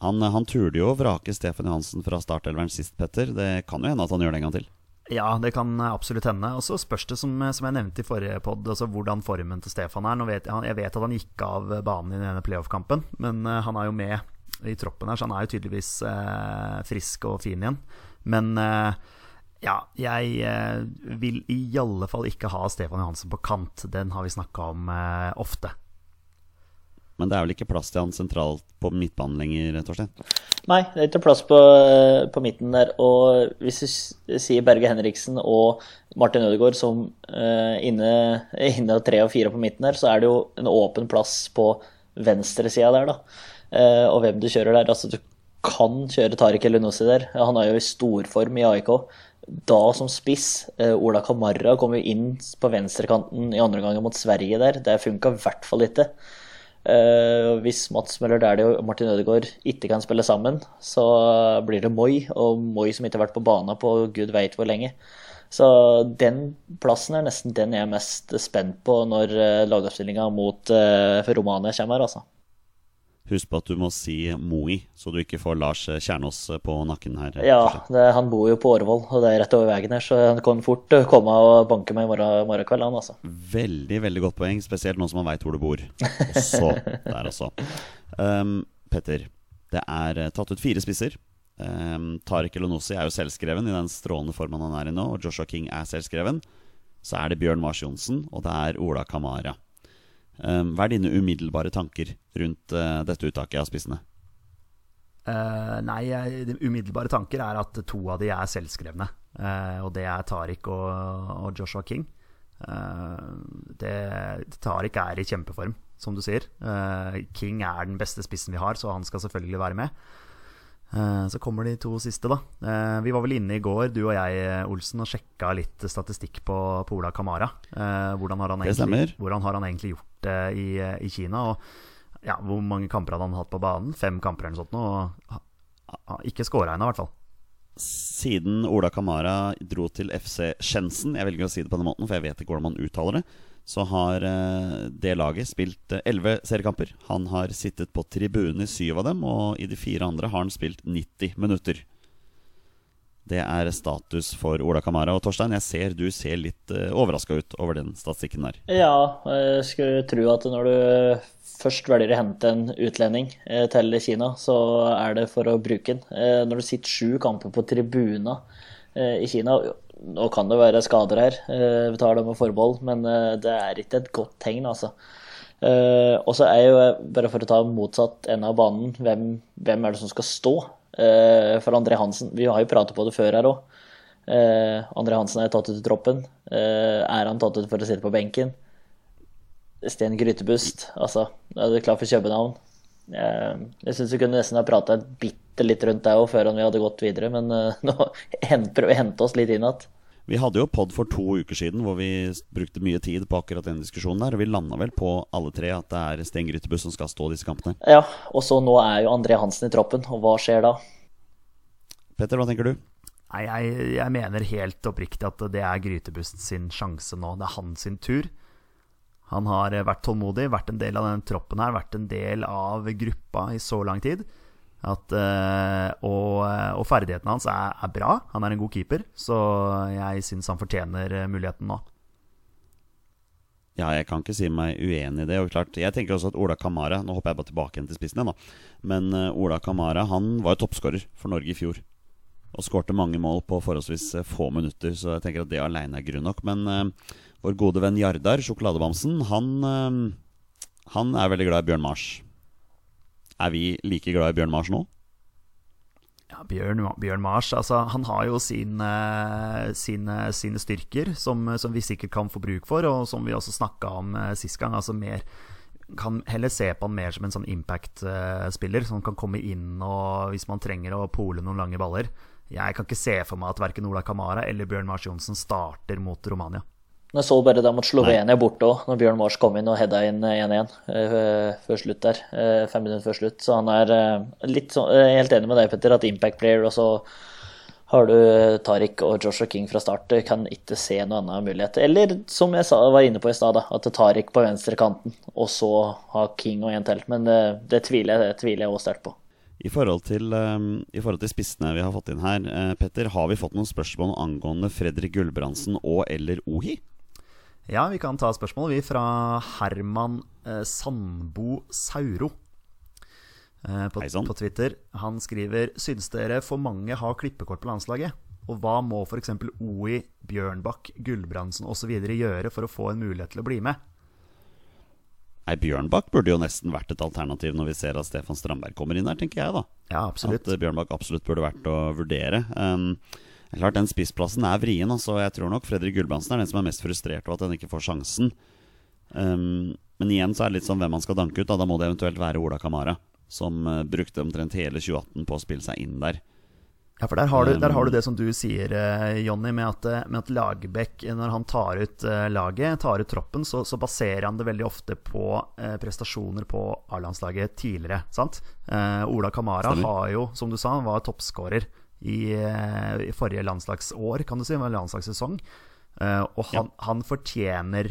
Han, han turde jo å vrake Stefan Johansen fra startelveren sist, Petter. Det kan jo hende at han gjør det en gang til. Ja, det kan absolutt hende. Og så spørs det, som, som jeg nevnte i forrige pod, altså hvordan formen til Stefan er. Nå vet, jeg- vet at han gikk av banen i denne playoff-kampen, men eh, han er jo med i troppen her, så han er jo tydeligvis eh, frisk og fin igjen. Men eh, ja, jeg eh, vil i alle fall ikke ha Stefan Johansen på kant. Den har vi snakka om eh, ofte. Men det er vel ikke plass til han sentralt på midtbanen lenger, Torstein? Nei, det er ikke plass på, på midten der. Og hvis du sier Berge Henriksen og Martin Ødegaard som eh, inne, inne tre og fire på midten der, så er det jo en åpen plass på venstresida der, da. Eh, og hvem du kjører der. Altså, du kan kjøre Tariq Elunussi der. Han er jo i storform i AIK. Da som spiss. Eh, Ola Kamara kom jo inn på venstrekanten i andre omgang mot Sverige der. Det funka i hvert fall ikke. Eh, hvis Mats Møller Dæhlie og Martin Ødegaard ikke kan spille sammen, så blir det Moi, og Moi som ikke har vært på bana på gud veit hvor lenge. Så den plassen er nesten den jeg er mest spent på når uh, lagoppstillinga mot uh, Romania kommer her, altså. Husk på at du må si Moi, så du ikke får Lars Kjernås på nakken her. Ja, det, han bor jo på Årvoll, og det er rett over veien her, så han kan fort eh, komme og banke meg i morgen, morgen kveld, han altså. Veldig veldig godt poeng, spesielt nå som han veit hvor du bor. Også der også. Um, Petter, det er eh, tatt ut fire spisser. Um, Tariq Elonossi er jo selvskreven i den strålende formen han er i nå, og Joshua King er selvskreven. Så er det Bjørn Mars Johnsen, og det er Ola Kamara. Um, hva er dine umiddelbare tanker rundt eh, dette uttaket av spissene? Uh, nei, de umiddelbare tanker er at to av de er selvskrevne. Uh, og det er Tariq og, og Joshua King. Uh, det, Tariq er i kjempeform, som du sier. Eh, King er den beste spissen vi har, så han skal selvfølgelig være med. Eh, Så kommer de to siste, da. Eh, Vi var vel inne i går, du og jeg, Olsen, og sjekka litt statistikk på, på Ola Kamara. Eh, Hvordan har han egentlig, hvordan har han egentlig gjort det i, i Kina? Og ja, hvor mange kamper hadde han hatt på banen? Fem kamper eller noe sånt? Og ha- ha- ikke scora ennå, i hvert fall. Siden Ola Kamara dro til FC Shenzhen, jeg velger å si det på den måten, for jeg vet ikke hvordan man uttaler det, så har eh, det laget spilt eh, elleve seriekamper. Han har sittet på tribunen i syv av dem, og i de fire andre har han spilt 90 minutter. Det er status for Ola Kamara. Og Torstein, jeg ser du ser litt uh, overraska ut over den statistikken der. Ja, jeg skulle tro at når du først velger å hente en utlending eh, til Kina, så er det for å bruke den. Eh, Når du sitter sju kamper på tribuna eh, i Kina Nå kan det være skader her, eh, vi tar det med forbehold, men eh, det er ikke et godt tegn, altså. Eh, Og så er jo, bare for å ta motsatt ende av banen, hvem, hvem er det som skal stå? Eh, for André Hansen Vi har jo pratet på det før her òg. Eh, André Hansen er tatt ut i troppen. Eh, er han tatt ut for å sitte på benken? Sten Grytebust, altså. Er du klar for København. Jeg syns vi kunne nesten ha prata bitte litt rundt det òg før vi hadde gått videre, men nå prøver vi hente oss litt inn igjen. Vi hadde jo pod for to uker siden hvor vi brukte mye tid på akkurat den diskusjonen der, og vi landa vel på alle tre at det er Sten Grytebuss som skal stå disse kampene. Ja, og så nå er jo André Hansen i troppen, og hva skjer da? Petter, hva tenker du? Nei, jeg, jeg mener helt oppriktig at det er Grytebust sin sjanse nå. Det er hans sin tur. Han har vært tålmodig, vært en del av denne troppen her, vært en del av gruppa i så lang tid. At, uh, og, og, ferdighetene hans er, er, bra. Han er en god keeper, så jeg syns han fortjener muligheten nå. Ja, jeg kan ikke si meg uenig i det. Og klart, jeg tenker også at Ola Kamara Nå hopper jeg bare tilbake igjen til spissen igjen, da. Men uh, Ola Kamara han var jo toppskårer for Norge i fjor. Og skårte mange mål på forholdsvis uh, få minutter, så jeg tenker at det alene er grunn nok. Men uh, vår gode venn Jardar, sjokoladebamsen, han, han er veldig glad i Bjørn Mars. Er vi like glad i Bjørn Mars nå? Ja, Bjørn, Bjørn Mars altså, han har jo sine, sine, sine styrker, som, som, vi sikkert kan få bruk for, og som vi også snakka om uh, sist gang. Altså mer, kan heller se på han mer som en sånn impact-spiller, som kan komme inn og hvis man trenger å pole noen lange baller. Jeg kan ikke se for meg at verken Ola Kamara eller Bjørn Mars Johnsen starter mot Romania. Jeg så bare det mot Slovenia borte òg, når Bjørn Mars kom inn og heada inn 1-1 uh, før slutt der. Uh, fem minutter før slutt. Så han er litt sånn Helt enig med deg, Petter, at impact player, og så har du Tariq og Joshua King fra start. Kan ikke se noen annen mulighet. Eller som jeg sa, var inne på i stad, at Tariq på venstrekanten, og så ha King og en til. Men det, det tviler jeg, det tviler jeg også sterkt på. I forhold, til, um, I forhold, til, spissene vi har fått inn her, Petter, har vi fått noen spørsmål angående Fredrik Gulbrandsen og eller Ohi? Ja, vi kan ta spørsmål, vi, fra Herman eh, Sandbo Sauro. Eh, på, på, Twitter. Han skriver Syns dere for mange har klippekort på landslaget? Og hva må f.eks. OI, Bjørnbakk, Gulbrandsen osv. gjøre for å få en mulighet til å bli med? Nei, Bjørnbakk burde jo nesten vært et alternativ når vi ser at Stefan Strandberg kommer inn her, tenker jeg da. Ja, absolutt. At uh, Bjørnbakk absolutt burde vært å vurdere. Um, klart Den spissplassen er vrien. Altså. Jeg tror nok Fredrik Gulbrandsen er den som er mest frustrert over at han ikke får sjansen. Um, men igjen så er det litt sånn hvem man skal danke ut. Da, da må det eventuelt være Ola Kamara, som uh, brukte omtrent hele 2018 på å spille seg inn der. Ja, for der har, du, der har du, det som du sier, uh, Jonny, med at, uh, med at Lagerbäck, når han tar ut laget, tar ut troppen, så, så, baserer han det veldig ofte på prestasjoner på A-landslaget tidligere. sant? Ola Kamara Stemmer. har jo, som du sa, han var toppskårer i, eh, i, forrige landslagsår, kan du si, en landslagssesong. Uh, og han, ja. han, fortjener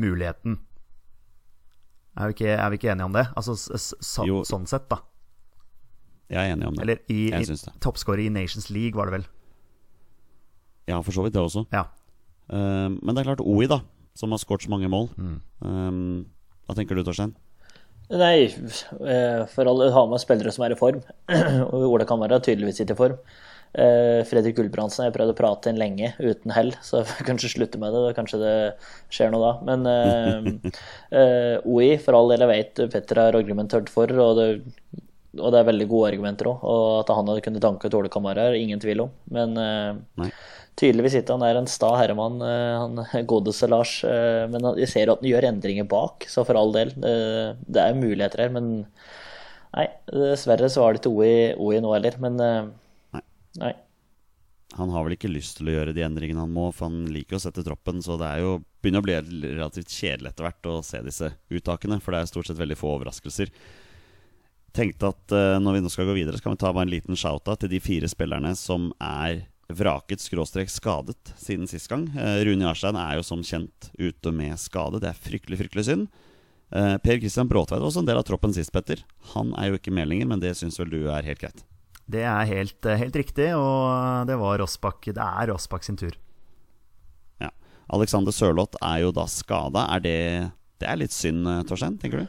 muligheten. Er vi, ikke, er vi ikke enige om det? Altså så, sånn sett, da. Jeg er enig om det. Eller i, i toppskårer i Nations League, var det vel? Ja, for så vidt det også. Ja. Uh, men det er klart OI, da, som har skåret så mange mål. Mm. Um, hva tenker du, Torstein? Nei, eh, for alle har med spillere som er i form. Og Ola kan være tydeligvis ikke i form. Eh, Fredrik Gulbrandsen har jeg prøvd å prate inn lenge uten hell, så jeg får kanskje slutte med det. Kanskje det skjer noe da. Men uh, OI, for all del, jeg vet Petter har argumentert for, og det, og det er veldig gode argumenter òg. Og at han hadde kunnet tanke ut Ole Kamara, ingen tvil om. Men uh, tydeligvis ikke. Han er en sta herremann, eh, han godeste Lars. Eh, men jeg ser at han gjør endringer bak, så for all del. Eh, det er muligheter her, men nei, dessverre så var det ikke OI, nå heller. Men nei. nei. Han har vel ikke lyst til å gjøre de endringene han må, for han liker å sette troppen. Så det er jo begynner å bli relativt kjedelig etter hvert å se disse uttakene, for det er stort sett veldig få overraskelser. Tenkte at når vi nå skal gå videre, så kan vi ta bare en liten shout-out til de fire spillerne som er vraket skråstrek skadet siden sist gang. Eh, Rune Jarstein er jo som kjent ute med skade. Det er fryktelig, fryktelig synd. Eh, per Christian Bråtveit var også en del av troppen sist, Petter. Han er jo ikke med lenger, men det syns vel du er helt greit? Det er helt, eh, helt riktig, og det var Rossbakk Det er Rossbakk sin tur. Ja. Alexander Sørloth er jo da skada. Er det Det er litt synd, Torstein, tenker du?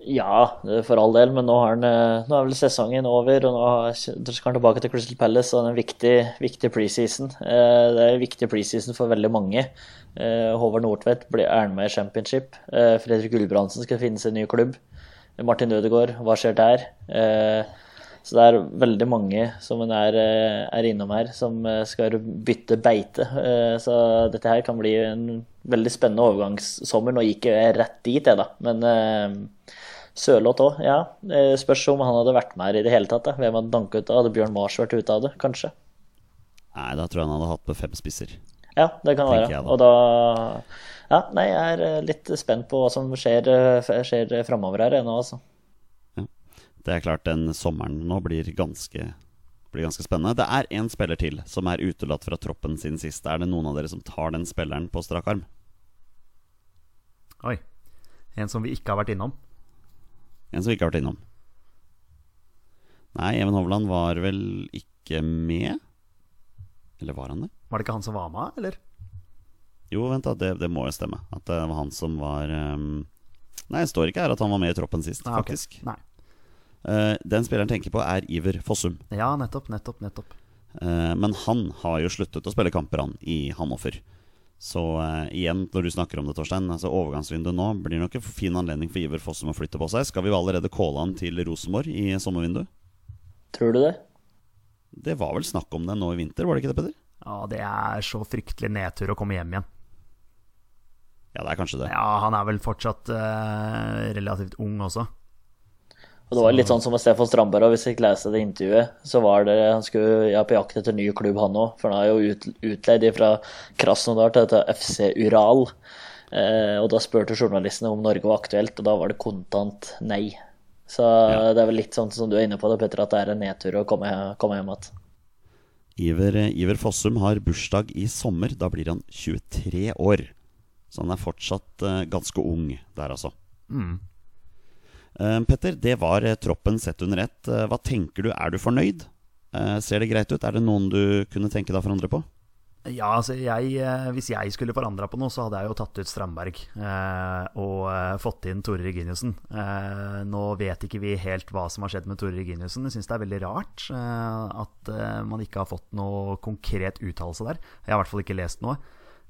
Ja, for all del, men nå, han, eh, nå er vel sesongen over. og Nå skal han tilbake til Crystal Palace, og det er en viktig, viktig preseason. Eh, det er en viktig preseason for veldig mange. Eh, Håvard Nordtvedt er med i championship. Fredrik Gulbrandsen skal finne sin en ny klubb. Martin Ødegaard, hva skjer der? Så det er veldig mange som en er, er innom her, som skal bytte beite. Så dette her kan bli en veldig spennende overgangssommer. Nå gikk jeg rett dit, jeg, da. Men Sørloth òg, ja. Eh, Spørs om han hadde vært med her i det hele tatt. Da. Hvem hadde danket ut av? Hadde Bjørn Mars vært ute av det, kanskje? Nei, da tror jeg han hadde hatt på fem spisser. Ja, det kan Tenker være. da. Og da Ja, nei, jeg er eh, litt spent på hva som skjer, eh, skjer framover her ennå, altså. Det er klart den sommeren nå blir ganske, blir ganske spennende. Det er én spiller til som er utelatt fra troppen sin sist. Er det noen av dere som tar den spilleren på strak arm? Oi. En som vi ikke har vært innom. En som vi ikke har vært innom. Nei, Even Hovland var vel ikke med? Eller var han det? Var det ikke han som var med, eller? Jo, vent da, det, det må jo stemme. At det var han som var um... Nei, det står ikke her at han var med i troppen sist, Nei, faktisk. Okay. Nei. Uh, den spilleren tenker på, er Iver Fossum. Ja, nettopp, nettopp, nettopp. Uh, men han har jo sluttet å spille kamper, han, i Hanoffer. Så uh, igjen, når du snakker om det, Torstein, altså overgangsvinduet nå blir nok en fin anledning for Iver Fossum å flytte på seg. Skal vi allerede calle han til Rosenborg i sommervinduet? Tror du det? Det var vel snakk om det nå i vinter, var det ikke det, Peder? Ja, det er så fryktelig nedtur å komme hjem igjen. Ja, det er kanskje det. Ja, han er vel fortsatt uh, relativt ung også. Og det var litt sånn som med Stefan Strandberg, hvis jeg ikke leste det intervjuet, så var det Han skulle ja, på jakt etter ny klubb, han òg. For han er jo ut, utleid fra Krasnodar til dette FC Ural. Eh, og da spurte journalistene om Norge var aktuelt, og da var det kontant nei. Så det er vel litt sånn som du er inne på det, Petter, at det er en nedtur å komme, komme hjem igjen. Iver, Iver Fossum har bursdag i sommer. Da blir han 23 år. Så han er fortsatt eh, ganske ung der, altså. Eh, Petter, det var eh, troppen sett under ett. Eh, hva tenker du? Er du fornøyd? Eh, ser det greit ut? Er det noen du kunne tenke deg å forandre på? Ja, altså jeg, eh, Hvis jeg skulle forandra på noe, så hadde jeg jo tatt ut Strandberg eh, og eh, fått inn Tore Reginiussen. Eh, nå vet ikke vi helt hva som har skjedd med Tore Reginiussen. Jeg syns det er veldig rart eh, at eh, man ikke har fått noe konkret uttalelse der. Jeg har i hvert fall ikke lest noe.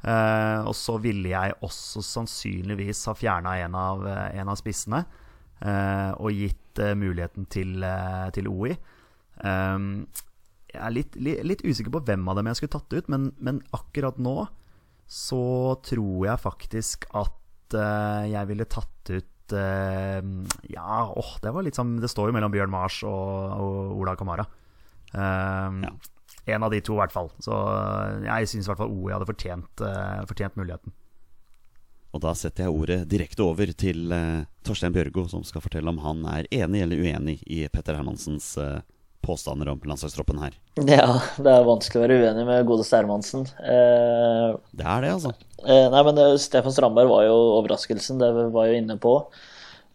Eh, og så ville jeg også sannsynligvis ha fjerna en, eh, en av spissene eh, og gitt eh, muligheten til, eh, til OI. Um, jeg er litt, litt, litt usikker på hvem av dem jeg skulle tatt ut, men, men akkurat nå så tror jeg faktisk at eh, jeg ville tatt ut eh, Ja, åh, det var litt sånn Det står jo mellom Bjørn Mars og, og Ola Kamara. Um, Ja. En av de to, i hvert fall. Så eh, jeg syns i hvert fall OI hadde fortjent, uh, fortjent muligheten. Og da setter jeg ordet direkte over til eh, Torstein Bjørgo, som skal fortelle om han er enig eller uenig i Petter Hermansens eh, påstander om landslagstroppen her. Ja, det er vanskelig å være uenig med godeste Hermansen. Eh, Det er det, altså. Eh, nei, men eh, Stefan Strandberg var jo overraskelsen, det var jo inne på.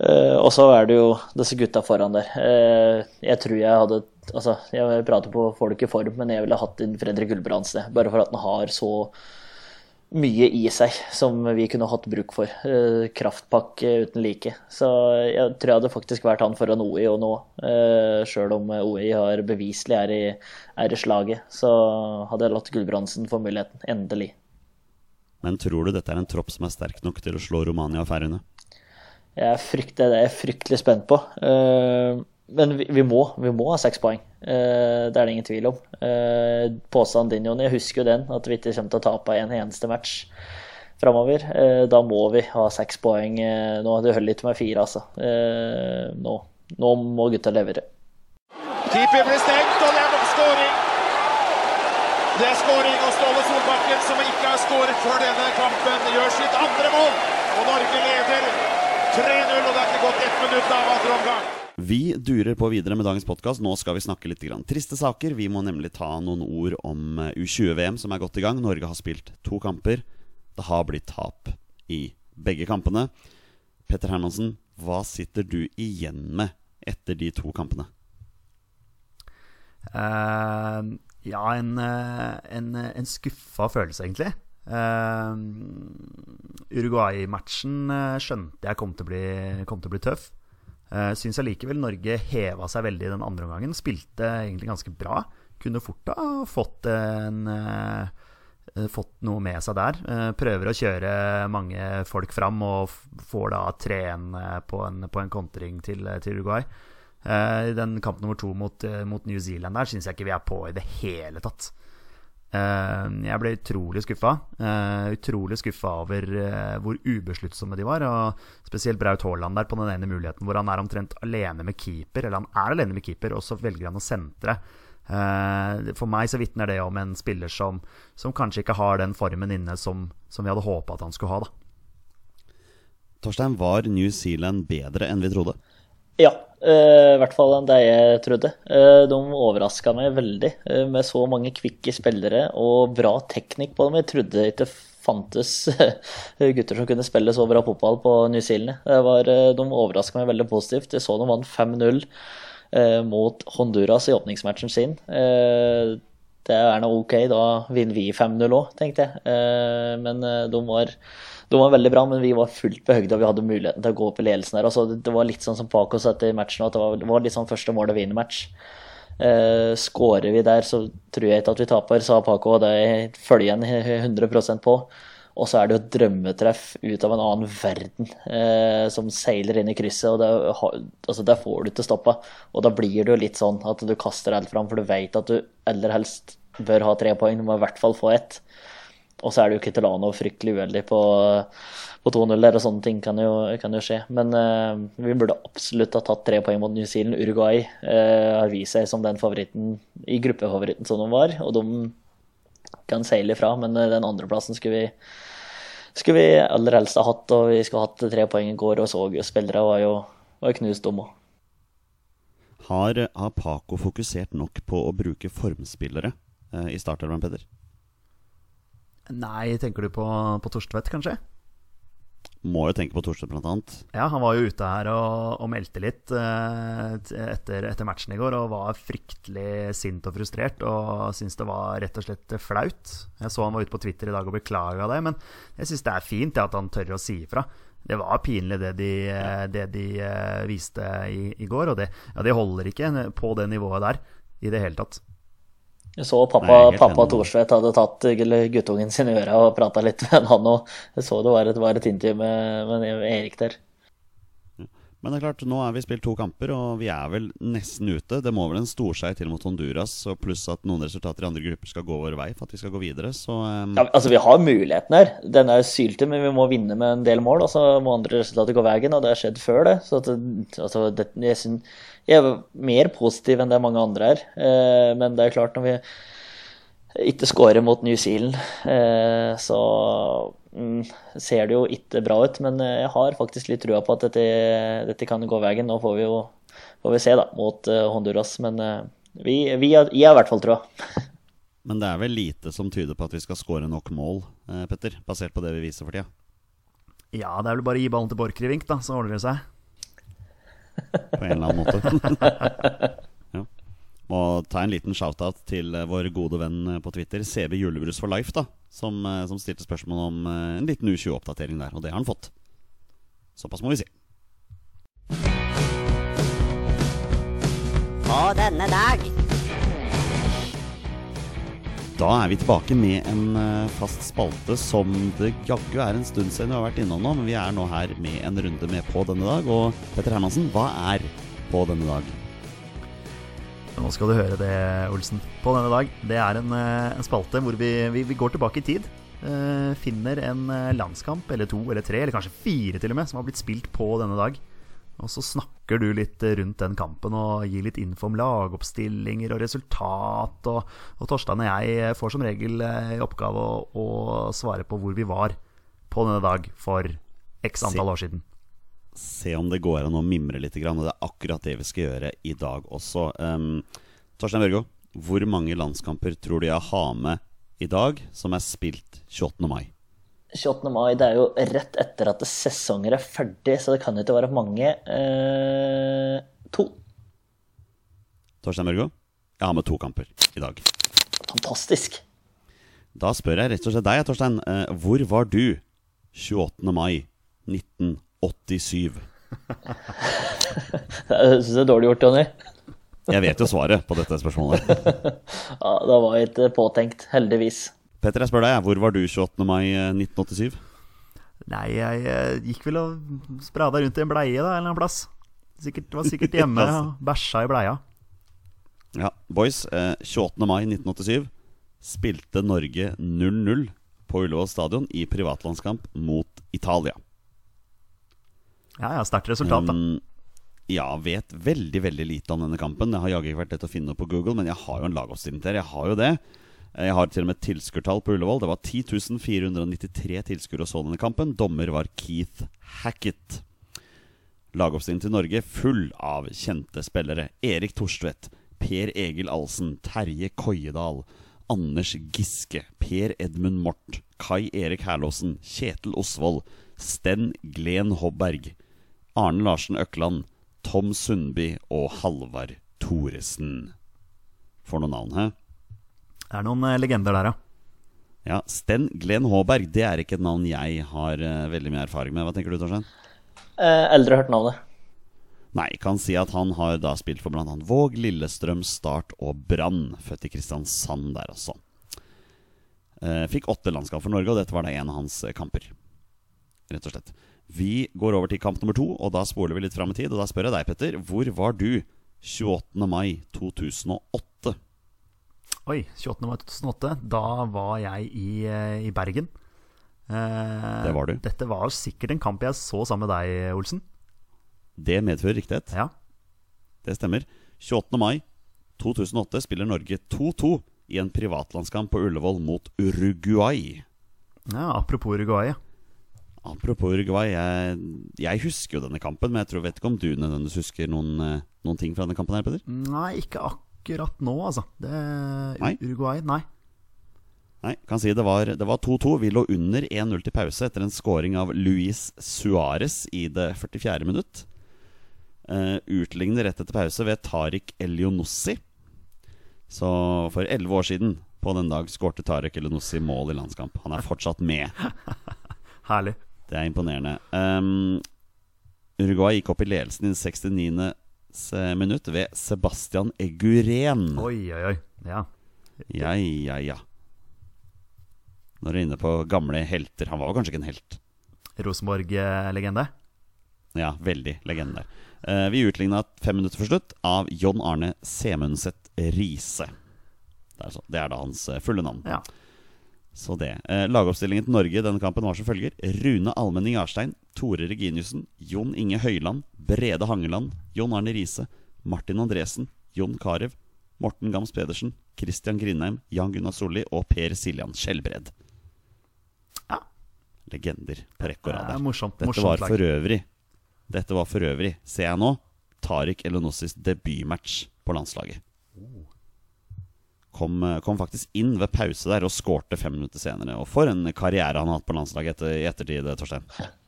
Eh, og så er det jo disse gutta foran der. Jeg tror jeg hadde Altså, jeg prater på folk i form, men jeg ville hatt inn Fredrik Gulbrandsen. Bare for at han har så mye i seg som vi kunne hatt bruk for. Eh, kraftpakke uten like. Så jeg tror jeg hadde faktisk vært han foran OI og nå. Eh, Sjøl om OI har beviselig er i, er i slaget, så hadde jeg latt Gulbrandsen få muligheten. Endelig. Men tror du dette er en tropp som er sterk nok til å slå Romania og Færøyene? Jeg det er fryktelig spent på. Eh, men vi, vi, må, vi må ha seks poeng. Eh, det er det ingen tvil om. Uh, Påstanden din, Jonny, jeg husker jo den, at vi ikke kommer til å tape en eneste match framover. Eh, da må vi ha seks poeng eh, nå. Det holder ikke med fire, altså. Eh, nå. nå må gutta levere. Keeper blir stengt, og det er skåring. Det er skåring, og Ståle Solbakken, som ikke har skåret før denne kampen, gjør sitt andre mål. Og Norge leder 3-0, og det er ikke gått ett minutt av andre omgang. Vi durer på videre med dagens podkast. Nå skal vi snakke litt grann triste saker. Vi må nemlig ta noen ord om eh, U20-VM som er godt i gang. Norge har spilt to kamper. Det har blitt tap i begge kampene. Petter Hermansen, hva sitter du igjen med etter de to kampene? Uh, ja, en, eh, en, en skuffa følelse, egentlig. Uh, Uruguay-matchen skjønte jeg kom til å bli, til å bli tøff. Uh, Syns allikevel Norge heva seg veldig den andre omgangen. Spilte egentlig ganske bra. Kunne fort ha fått, en, eh, fått noe med seg der. Eh, prøver å kjøre mange folk fram og får da 3-1 på, på en kontring til, til Uruguay. Eh, I den kamp nummer to mot, eh, mot New Zealand der syns jeg ikke vi er på i det hele tatt. Eh, jeg ble utrolig skuffa. Eh, utrolig skuffa over eh, hvor ubesluttsomme de var. Og spesielt Braut Haaland der på den ene muligheten hvor han er omtrent alene med keeper. Eller han er alene med keeper, og så velger han å sentre. For meg så vitner det om en spiller som, som, kanskje ikke har den formen inne som, som vi hadde håpa at han skulle ha. da Torstein, var New Zealand bedre enn vi trodde? Ja, i hvert fall enn det jeg trodde. Uh, de overraska meg veldig uh, med så mange kvikke spillere og bra teknikk på dem. Jeg trodde ikke fantes gutter som kunne spille så bra fotball på New Zealand. Var, de overraska meg veldig positivt. Jeg så de vant 5-0 mot Honduras i åpningsmatchen sin. Det er nå ok, da vinner vi 5-0 òg, tenkte jeg. men de var de var veldig bra, men vi var fullt på høyde og vi hadde muligheten til å gå opp i ledelsen her. Altså, det var litt sånn som Paco sa etter matchen, at det var, det var litt sånn første mål å vinne match. Eh, Skårer vi der, så tror jeg ikke at vi taper, sa Paco, og det følger jeg 100% på. Og så er det jo et drømmetreff ut av en annen verden eh, som seiler inn i krysset. og det, altså, Der får du ikke stoppa. Og da blir det jo litt sånn at du kaster alt fram, for du vet at du aller helst bør ha tre poeng. Du må i hvert fall få ett. Og så er det jo Kitolano fryktelig uheldig på, på 2-0 der, og sånne ting kan jo, kan jo skje. Men eh, vi burde absolutt ha tatt tre poeng mot New Zealand. Uruguay eh, har vist seg som den favoritten i gruppefavoritten som de var, og de kan seile ifra. Men uh, den andreplassen skulle vi, skulle vi aller helst ha hatt, og vi skulle hatt tre poeng i går, og så jo spillere var jo var knust òg. Har, har Paco fokusert nok på å bruke formspillere i startelveren, Peder? Nei, tenker du på, på Torstvedt, kanskje? Må jo tenke på Thorstvedt, blant annet. Ja, han var jo ute her og, og meldte litt eh, etter, etter, matchen i går og var fryktelig sint og frustrert og syntes det var rett og slett flaut. Jeg så han var ute på Twitter i dag og beklaga det, men jeg syns det er fint at han tør å si ifra. Det var pinlig det de, det de uh, viste i, i, går, og det, ja, det holder ikke på det nivået der i det hele tatt. Jeg så pappa, pappa Thorstvedt hadde tatt guttungen sin i øra og prata litt med han òg. Jeg så det var et, var et intervju med, med, Erik der. Men det er klart, nå er vi spilt to kamper, og vi er vel nesten ute. Det må vel en storseier til mot Honduras, og pluss at noen resultater i andre grupper skal gå vår vei for at vi skal gå videre, så um... ja, Altså, vi har muligheten her. Den er sylte, men vi må vinne med en del mål. Og så må andre resultater gå veien, og det har skjedd før det. Så at, altså, det, jeg synes jeg er mer positiv enn det mange andre er. Eh, men det er klart, når vi ikke scorer mot New Zealand, eh, så mm, ser det jo ikke bra ut. Men eh, jeg har faktisk litt trua på at dette, dette kan gå veien. Nå får vi jo får vi se da, mot Honduras, men vi, vi har, jeg har i hvert fall trua. Men det er vel lite som tyder på at vi skal skåre nok mål, Petter, basert på det vi viser for tida? Ja, det er vel bare å gi ballen til Borchgrevink, da, så ordner det seg på en eller annen måte. ja. Må ta en liten shout-out til eh, vår gode venn eh, på Twitter, CB Julebrus for life, da, som, eh, som stilte spørsmål om en liten U20-oppdatering der, og det har han fått. Såpass må vi si. På denne dag da er vi tilbake med en eh, fast spalte som det jaggu er en stund siden vi har vært innom nå. Men vi er nå her med en runde med På denne dag. Og Petter Hermansen, hva er På denne dag? Nå skal du høre det, Olsen. På denne dag. Det er en, eh, en spalte hvor vi, vi, vi, går tilbake i tid. Uh, finner en landskamp eller to eller tre, eller kanskje fire til og med, som har blitt spilt på denne dag. Og så snakker du litt rundt den kampen og gir litt info om lagoppstillinger og resultat. Og, og Torstein og jeg får som regel i oppgave å, å, svare på hvor vi var på denne dag for x antall år siden. Se om det går an å mimre litt. Og det er akkurat det vi skal gjøre i dag også. Um, Torstein Børgo, hvor mange landskamper tror du jeg har med i dag som er spilt 28. mai? 28. mai det er jo rett etter at sesonger er ferdig, så det kan jo ikke være mange. Eh, to. Torstein Børgo, jeg har med to kamper i dag. Fantastisk. Da spør jeg rett og slett deg, Torstein. Eh, hvor var du 28. mai 1987? Jeg syns det er dårlig gjort, Jonny. jeg vet jo svaret på dette spørsmålet. ja, Da var jeg ikke påtenkt, heldigvis. Petter, jeg spør deg, hvor var du 28. mai 1987? Nei, jeg, jeg gikk vel og sprada rundt i en bleie da, en eller annen plass. Sikkert, var sikkert hjemme og bæsja i bleia. Ja, boys. Eh, 28. mai 1987 spilte Norge 0-0 på Ullevål stadion i privatlandskamp mot Italia. Ja, ja, Sterkt resultat, da. Um, ja, vet veldig veldig lite om denne kampen. Det har jaggu ikke vært lett å finne opp på Google, men jeg har jo en lagoppstilling til. Jeg har jo det. Jeg har til og med et tilskuertall på Ullevål. Det var 10 493 tilskuere og så denne kampen. Dommer var Keith Hackett. Lagoppstillingen til Norge full av kjente spillere. Erik Torstvedt, Per Egil Alsen, Terje Koiedal, Anders Giske, Per Edmund Mort, Kai Erik Herlåsen, Kjetil Osvold, Sten Glen Hobberg, Arne Larsen Økland, Tom Sundby og Halvard Thoresen. Får noen navn, hæ? Det er noen eh, legender der, ja. Ja, Sten Glenn Håberg, det er ikke et navn jeg har uh, veldig mye erfaring med. Hva tenker du, Torstein? Eh, eldre hørt navnet. Nei, kan si at han har da spilt for bl.a. Våg, Lillestrøm, Start og Brann. Født i Kristiansand der, altså. Eh, fikk åtte landskap for Norge, og dette var da en av hans kamper. Rett og slett. Vi går over til kamp nummer to, og da spoler vi litt fram i tid. Og da spør jeg deg, Petter, hvor var du 28. mai 2008? Oi, 28. mai 2008. Da var jeg i, eh, i Bergen. Eh, Det var du. Dette var sikkert en kamp jeg så sammen med deg, Olsen. Det medfører riktighet. Ja. Det stemmer. 28. mai 2008 spiller Norge 2-2 i en privatlandskamp på Ullevål mot Uruguay. ja apropos Uruguay. Apropos Uruguay, jeg, jeg husker jo denne kampen, men jeg tror vet ikke om du nødvendigvis husker noen, eh, noen ting fra denne kampen her, Peder? Nei, ikke akkurat nå, altså. Det, Nei? Uruguay, nei. Nei, kan si det var 2-2. Vi lå under 1-0 til pause etter en scoring av Luis Suárez i det 44. minutt. Uh, utligner rett etter pause ved Tariq Elionossi. Så for elleve år siden på den dag skårte Tariq Elionossi mål i landskamp. Han er fortsatt med. Herlig. Det er imponerende. Um, Uruguay gikk opp i ledelsen i den 69. minutt ved Sebastian Eguren. Oi, oi, oi. Ja. Ja, ja, ja. Når du er inne på gamle helter Han var jo kanskje ikke en helt. Rosenborg-legende. Ja, veldig legende. Eh, vi utligna fem minutter for slutt av John Arne Semundset Riise. Det er, det er da hans eh, fulle navn. Ja. Så det. Eh, lagoppstillingen til Norge i denne kampen var som følger. Rune Almenning Jarstein, Tore Reginiussen, Jon Inge Høyland, Brede Hangeland, John Arne Riise, Martin Andresen, Jon Carew, Morten Gams Pedersen, Christian Grindheim, Jan Gunnar Solli og Per Siljan Skjelbred. Ja. Legender på rekke og rad. Det morsomt, Dette morsomt var for øvrig Dette var for øvrig, ser jeg nå, Tariq Elionossis debutmatch på landslaget. Kom, eh, kom faktisk inn ved pause der og skårte fem minutter senere. Og for en karriere han har hatt på landslaget etter, i ettertid, Torstein.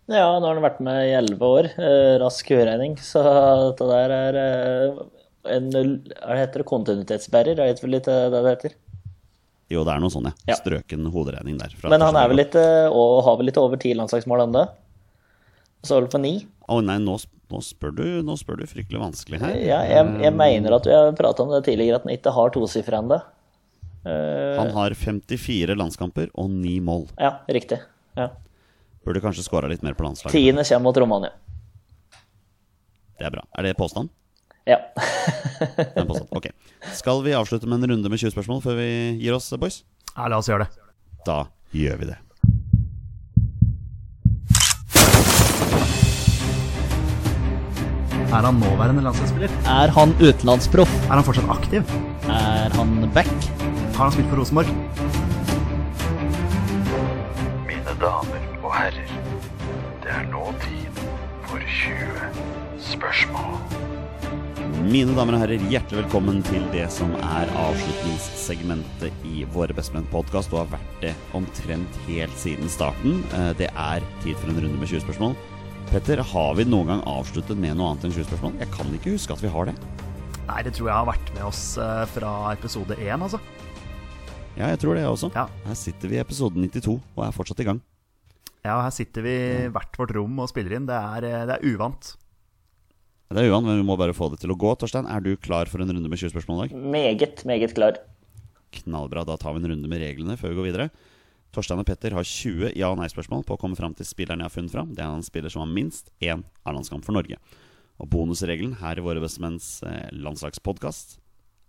Ja, nå har han vært med i elleve år. Eh, rask huregning. Så det der er eh, en Hva heter det? Kontinuitetsbærer? Jeg vet vel litt det det heter? Jo, det er noe sånn, ja. Strøken hoderegning der. Men han er vel litt og har vel litt over ti landslagsmål ennå? Så vel på ni? Å Å nei, nå, nå, spør du, nå spør du fryktelig vanskelig her. Ja, jeg, jeg mener at vi har prata om det tidligere, at han ikke har tosifra ennå. Han har 54 landskamper og 9 mål. Ja, riktig. Ja. Burde kanskje skåra litt mer på landslaget. Tiende kommer mot Romania. Det er bra. Er det påstand? Ja. Det er påstand. Ok. Skal vi avslutte med en runde med 20 spørsmål før vi gir oss, boys? Ja, la oss gjøre det. Da gjør vi det. Er han nåværende landslagsspiller? Er han utenlandsproff? Er han fortsatt aktiv? Er han back? Har han spilt for Rosenborg? Mine damer og herrer, det er nå tid for 20 spørsmål. Mine damer og herrer, hjertelig velkommen til det som er avslutningssegmentet i Våre bestemenn-podkast, og har vært det omtrent helt siden starten. Eh, Det er tid for en runde med 20 spørsmål. Petter, har vi noen gang avsluttet med noe annet enn 20 spørsmål? Jeg kan ikke huske at vi har det. Nei, det tror jeg har vært med oss eh, fra episode én, altså. Ja, jeg tror det, jeg også. Ja. Her sitter vi i episode 92 og er fortsatt i gang. Ja, her sitter vi i hvert vårt rom og spiller inn. Det er, eh, det er uvant. Det er uvant, men vi må bare få det til å gå. Torstein, er du klar for en runde med 20 spørsmål i dag? Meget, meget klar. Knallbra. Da tar vi en runde med reglene før vi går videre. Torstein og Petter har 20 ja- og nei-spørsmål på å komme fram til spilleren jeg har funnet fram. Det er en spiller som har minst én A-landskamp for Norge. Og bonusregelen her i Våre bestemenns eh, landslagspodkast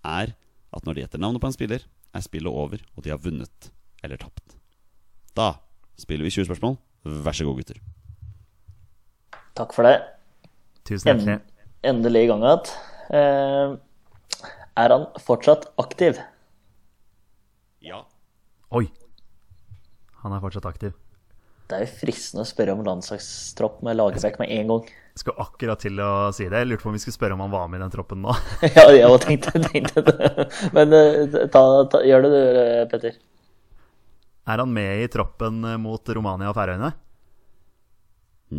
er at når de gjetter navnet på en spiller, er spillet over, og de har vunnet eller tapt. Da spiller vi 20 spørsmål. Vær så god, gutter. Takk for det. Tusen En, hjertelig. endelig i gang igjen. Eh, er han fortsatt aktiv? Ja. Oi! Han er fortsatt aktiv. Det er jo fristende å spørre om landslagstropp med Lagerbäck med en gang. Skulle akkurat til å si det. Jeg lurte på om vi skulle spørre om han var med i den troppen nå. ja, jeg òg tenkte, tenkte det. Men eh, ta, ta, gjør det du, eh, Petter. Er han med i troppen eh, mot Romania og Færøyene?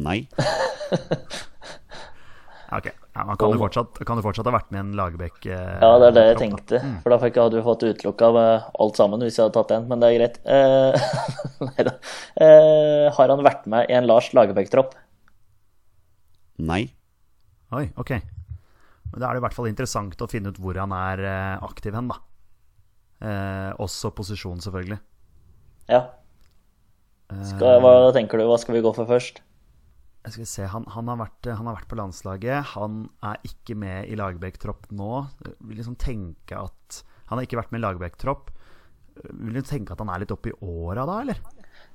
Nei. Ok. Ja, han kan jo fortsatt, kan jo fortsatt ha vært med i en Lagerbäck eh, Ja, det er det jeg tenkte. Mm. For da fikk- hadde du fått utelukka alt sammen hvis jeg hadde tatt en, men det er greit. Eh, Nei da. Eh, har han vært med i en Lars Lagerbäck-tropp? Nei. Oi, ok. Men Da er det i hvert fall interessant å finne ut hvor han er eh, aktiv hen, da. Eh, også posisjon, selvfølgelig. Ja. Skal, hva tenker du? Hva skal vi gå for først? Jeg skal se, han, han, har vært, han har vært på landslaget. Han er ikke med i Lagerbäck-tropp nå. Vil liksom tenke at Han har ikke vært med i Lagerbäck-tropp. Vil du tenke at han er litt oppe i åra da, eller?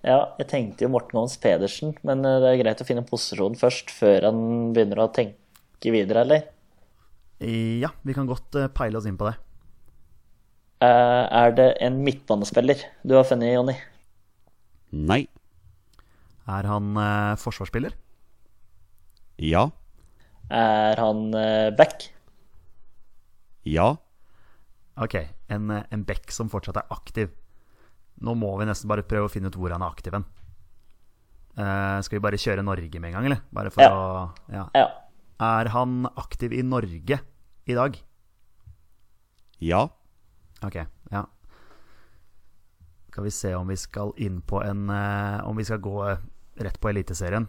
Ja, jeg tenkte jo Morten Aans Pedersen, men eh, det er greit å finne posisjonen først, før han begynner å tenke videre, eller? Ja, vi kan godt eh, peile oss inn på det. Eh, er det en midtbanespiller du har funnet, Jonny? Nei. Er han eh, forsvarsspiller? Ja. Er han eh, back? Ja. Ok, en, en back som fortsatt er aktiv. Nå må vi nesten bare prøve å finne ut hvor han er aktiv hen. Uh, skal vi bare kjøre Norge med en gang, eller? Bare for Ja. å ja. Ja. Er han aktiv i Norge i dag? Ja. Ok, ja. Skal vi se om vi skal inn på en uh, Om vi skal gå rett på Eliteserien.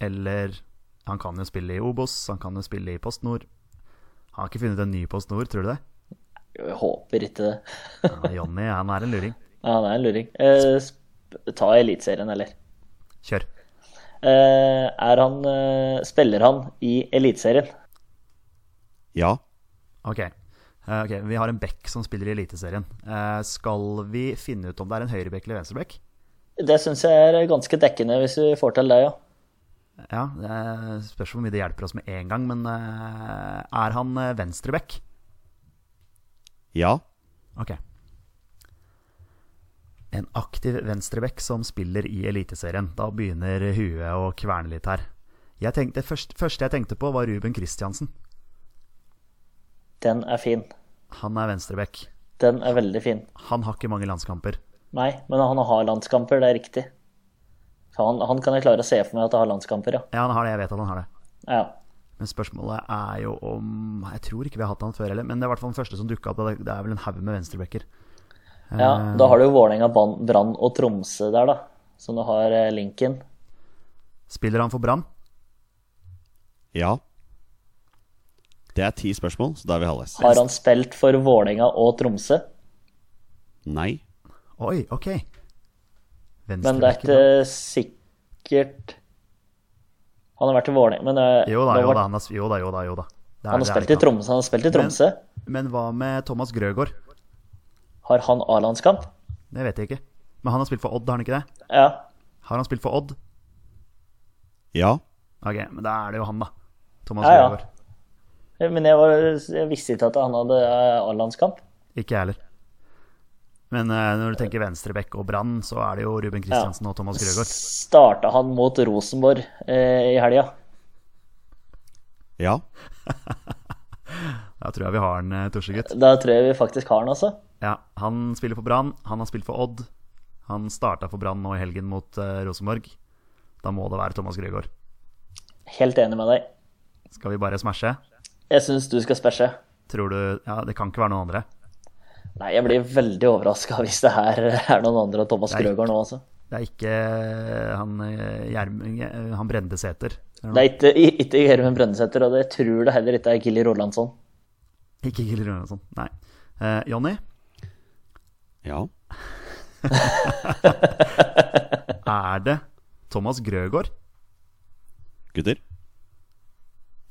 Eller Han kan jo spille i Obos, han kan jo spille i Post Nord. Han har ikke funnet en ny Post Nord, tror du det? Jeg håper ikke det. Ja, Jonny han er en luring. Ja, han er en luring. Eh, sp- ta Eliteserien, eller? Kjør. Eh, er han eh, Spiller han i Eliteserien? Ja. Ok. Eh, ok, Vi har en back som spiller i Eliteserien. Eh, skal vi finne ut om det er en høyreback eller venstreback? Det syns jeg er ganske dekkende, hvis vi får til det, ja. Ja, det spørs hvor mye det hjelper oss med en gang, men er han venstreback? Ja. Ok. En aktiv venstreback som spiller i Eliteserien. Da begynner huet å kverne litt her. Jeg tenkte, først, første jeg tenkte på, var Ruben Kristiansen. Den er fin. Han er venstreback. Den er veldig fin. Han har ikke mange landskamper. Nei, men han har landskamper, det er riktig. Han, han kan jeg klare å se for meg at han har landskamper, ja. Ja, han har det. Jeg vet at han har det. ja. Men spørsmålet er jo om Jeg tror ikke vi har hatt han før heller, men det er i hvert fall den første som dukka opp. Det er vel en haug med venstrebacker. Ja, Da har du jo Vålerenga, Brann og Tromsø der, da. Som du har eh, linken. Spiller han for Brann? Ja. Det er ti spørsmål, så da er vi halvveis. Har han spilt for Vålerenga og Tromsø? Nei. Oi, ok. Men det er ikke da. sikkert Han har vært i Vålerenga, men eh, Jo da, jo da. Han har, jo da, jo da. Jo da. Det er- Han har det er spilt i. Tromsø. Han har spilt i Tromsø. Men hva med Thomas Grøgaard? Har han A-landskamp? Det vet jeg ikke. Men han har spilt for Odd, har han ikke det? Ja. Har han spilt for Odd? Ja. Ok, men da er det jo han, da. Thomas Ja, ja. Grøgaard. Men jeg, var, jeg visste ikke at han hadde eh, A-landskamp. Ikke jeg heller. Men eh, når du tenker venstrebekk og Brann, så er det jo Ruben Kristiansen og Thomas Grøgaard. Starta han mot Rosenborg eh, i helga? Ja. Da tror jeg vi har han, Torsegutt. tusjegutt. Da tror jeg vi faktisk har han, altså. Ja, han spiller for Brann. Han har spilt for Odd. Han starta for Brann nå i helgen mot uh, Rosenborg. Da må det være Thomas Grøgaard. Helt enig med deg. Skal vi bare smashe? Jeg syns du skal spæsje. Tror du Ja, det kan ikke være noen andre. Nei, jeg blir veldig overraska hvis det her er noen andre enn Thomas. Grøgaard nå, altså. Det er ikke eh, han eh, eh, Han Brendesæter? Det er ikke, ikke Gjermund Brøndesæter, og det tror det heller ikke er Gilly Rolandsson. Ikke Gilly Rolandsson, Nei. Eh, Jonny, Ja. er det Thomas Grøgaard? Gutter.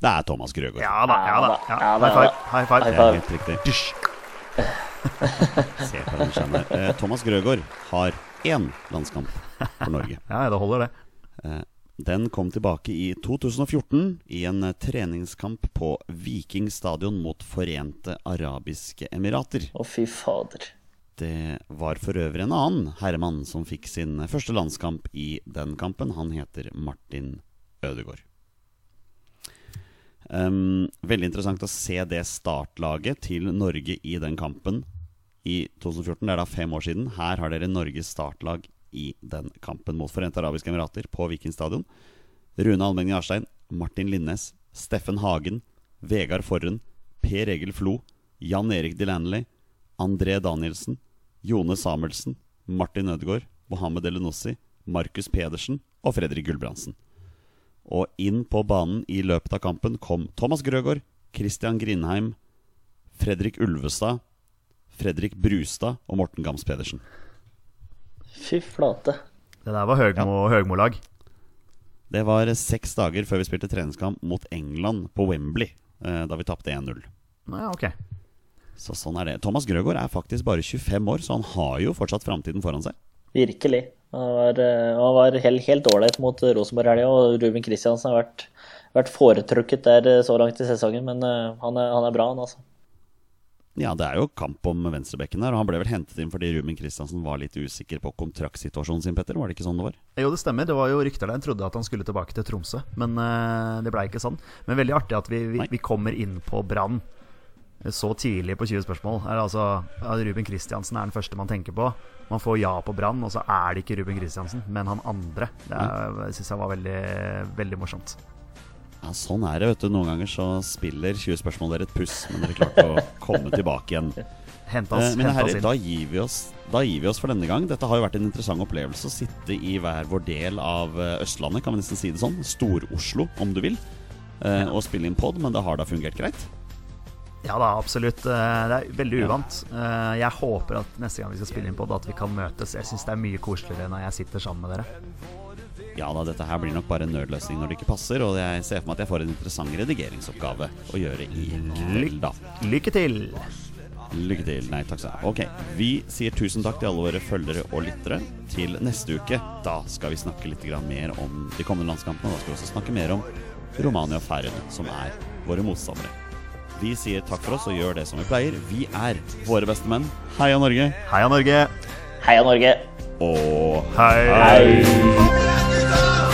Det er Thomas Grøgaard. Ja da, ja da. Ja. Ja da, High five. High five. High Det er helt riktig. Se på den skjermen. Eh, Thomas Grøgaard har én landskamp for Norge. Ja, det holder, det. Eh, Den kom tilbake i 2014 i en eh, treningskamp på Viking stadion mot Forente arabiske emirater. Å, fy fader. Det var for øvrig en annen herremann som fikk sin første landskamp i den kampen. Han heter Martin Ødegaard. Um, veldig interessant å se det startlaget til Norge i den kampen i 2014. Det er da fem år siden. Her har dere Norges startlag i den kampen mot Forente arabiske emirater på Viking stadion. Rune Almenning Arstein, Martin Linnes, Steffen Hagen, Vegard Forren, Per Egil Flo, Jan Erik Delanley, André Danielsen, Jone Samuelsen, Martin Ødegaard, Mohammed Elenossi, Markus Pedersen og Fredrik Gulbrandsen. Og inn på banen i løpet av kampen kom Thomas Grøgaard, Christian Grindheim, Fredrik Ulvestad, Fredrik Brustad og Morten Gams Pedersen. Fy flate. Det der var Høgmo-lag. Ja. Det var seks dager før vi spilte treningskamp mot England på Wembley, eh, da vi tapte 1-0. Ja, ok. Så sånn er det. Thomas Grøgaard er faktisk bare 25 år, så han har jo fortsatt framtiden foran seg. Virkelig. Han var, eh, han var helt helt ålreit mot Rosenborg helga, og Ruben Kristiansen har vært, vært foretrukket der eh, så langt i sesongen, men eh, han er, han er bra, han altså. Ja, det er jo kamp om venstrebekken der, og han ble vel hentet inn fordi Ruben Kristiansen var litt usikker på kontraktsituasjonen sin, Petter? Var det ikke sånn det var? Jo, det stemmer. Det var jo rykter der. En trodde at han skulle tilbake til Tromsø, men eh, det blei ikke sånn. Men veldig artig at vi, vi, vi kommer inn på Brann så tidlig på 20 spørsmål. Er altså, Ruben Kristiansen er den første man tenker på. Man får ja på Brann, og så er det ikke Ruben Kristiansen, men han andre. Det er- syns jeg var veldig, veldig morsomt. Ja, sånn er det, vet du. Noen ganger så spiller 20 spørsmål dere et puss, men dere klarte å komme tilbake igjen. Hente Eh, oss, mine herrer, da gir, vi oss, da gir vi oss for denne gang. Dette har jo vært en interessant opplevelse å sitte i hver vår del av eh, Østlandet, kan vi nesten si det sånn. Stor-Oslo, om du vil. eh, Og spille inn pod, men det har da fungert greit. Ja da, absolutt. Eh, Det er veldig uvant. Eh, Jeg håper at neste gang vi skal spille inn på det, at vi kan møtes. Jeg syns det er mye koseligere når jeg sitter sammen med dere. Ja da, dette her blir nok bare en nødløsning når det ikke passer, og jeg ser for meg at jeg får en interessant redigeringsoppgave å gjøre i kveld, da. Lykke til! Lykke til. Nei, takk skal du ha. Ok, vi sier tusen takk til alle våre følgere og lyttere. Til neste uke, da skal vi snakke litt mer om de kommende landskampene. Og Da skal vi også snakke mer om Romania og Færøyene, som er våre motstandere. Vi sier takk for oss og gjør det som vi pleier. Vi er våre beste menn. Heia Norge! Heia Norge! Heia Norge! Og Hei! Hei!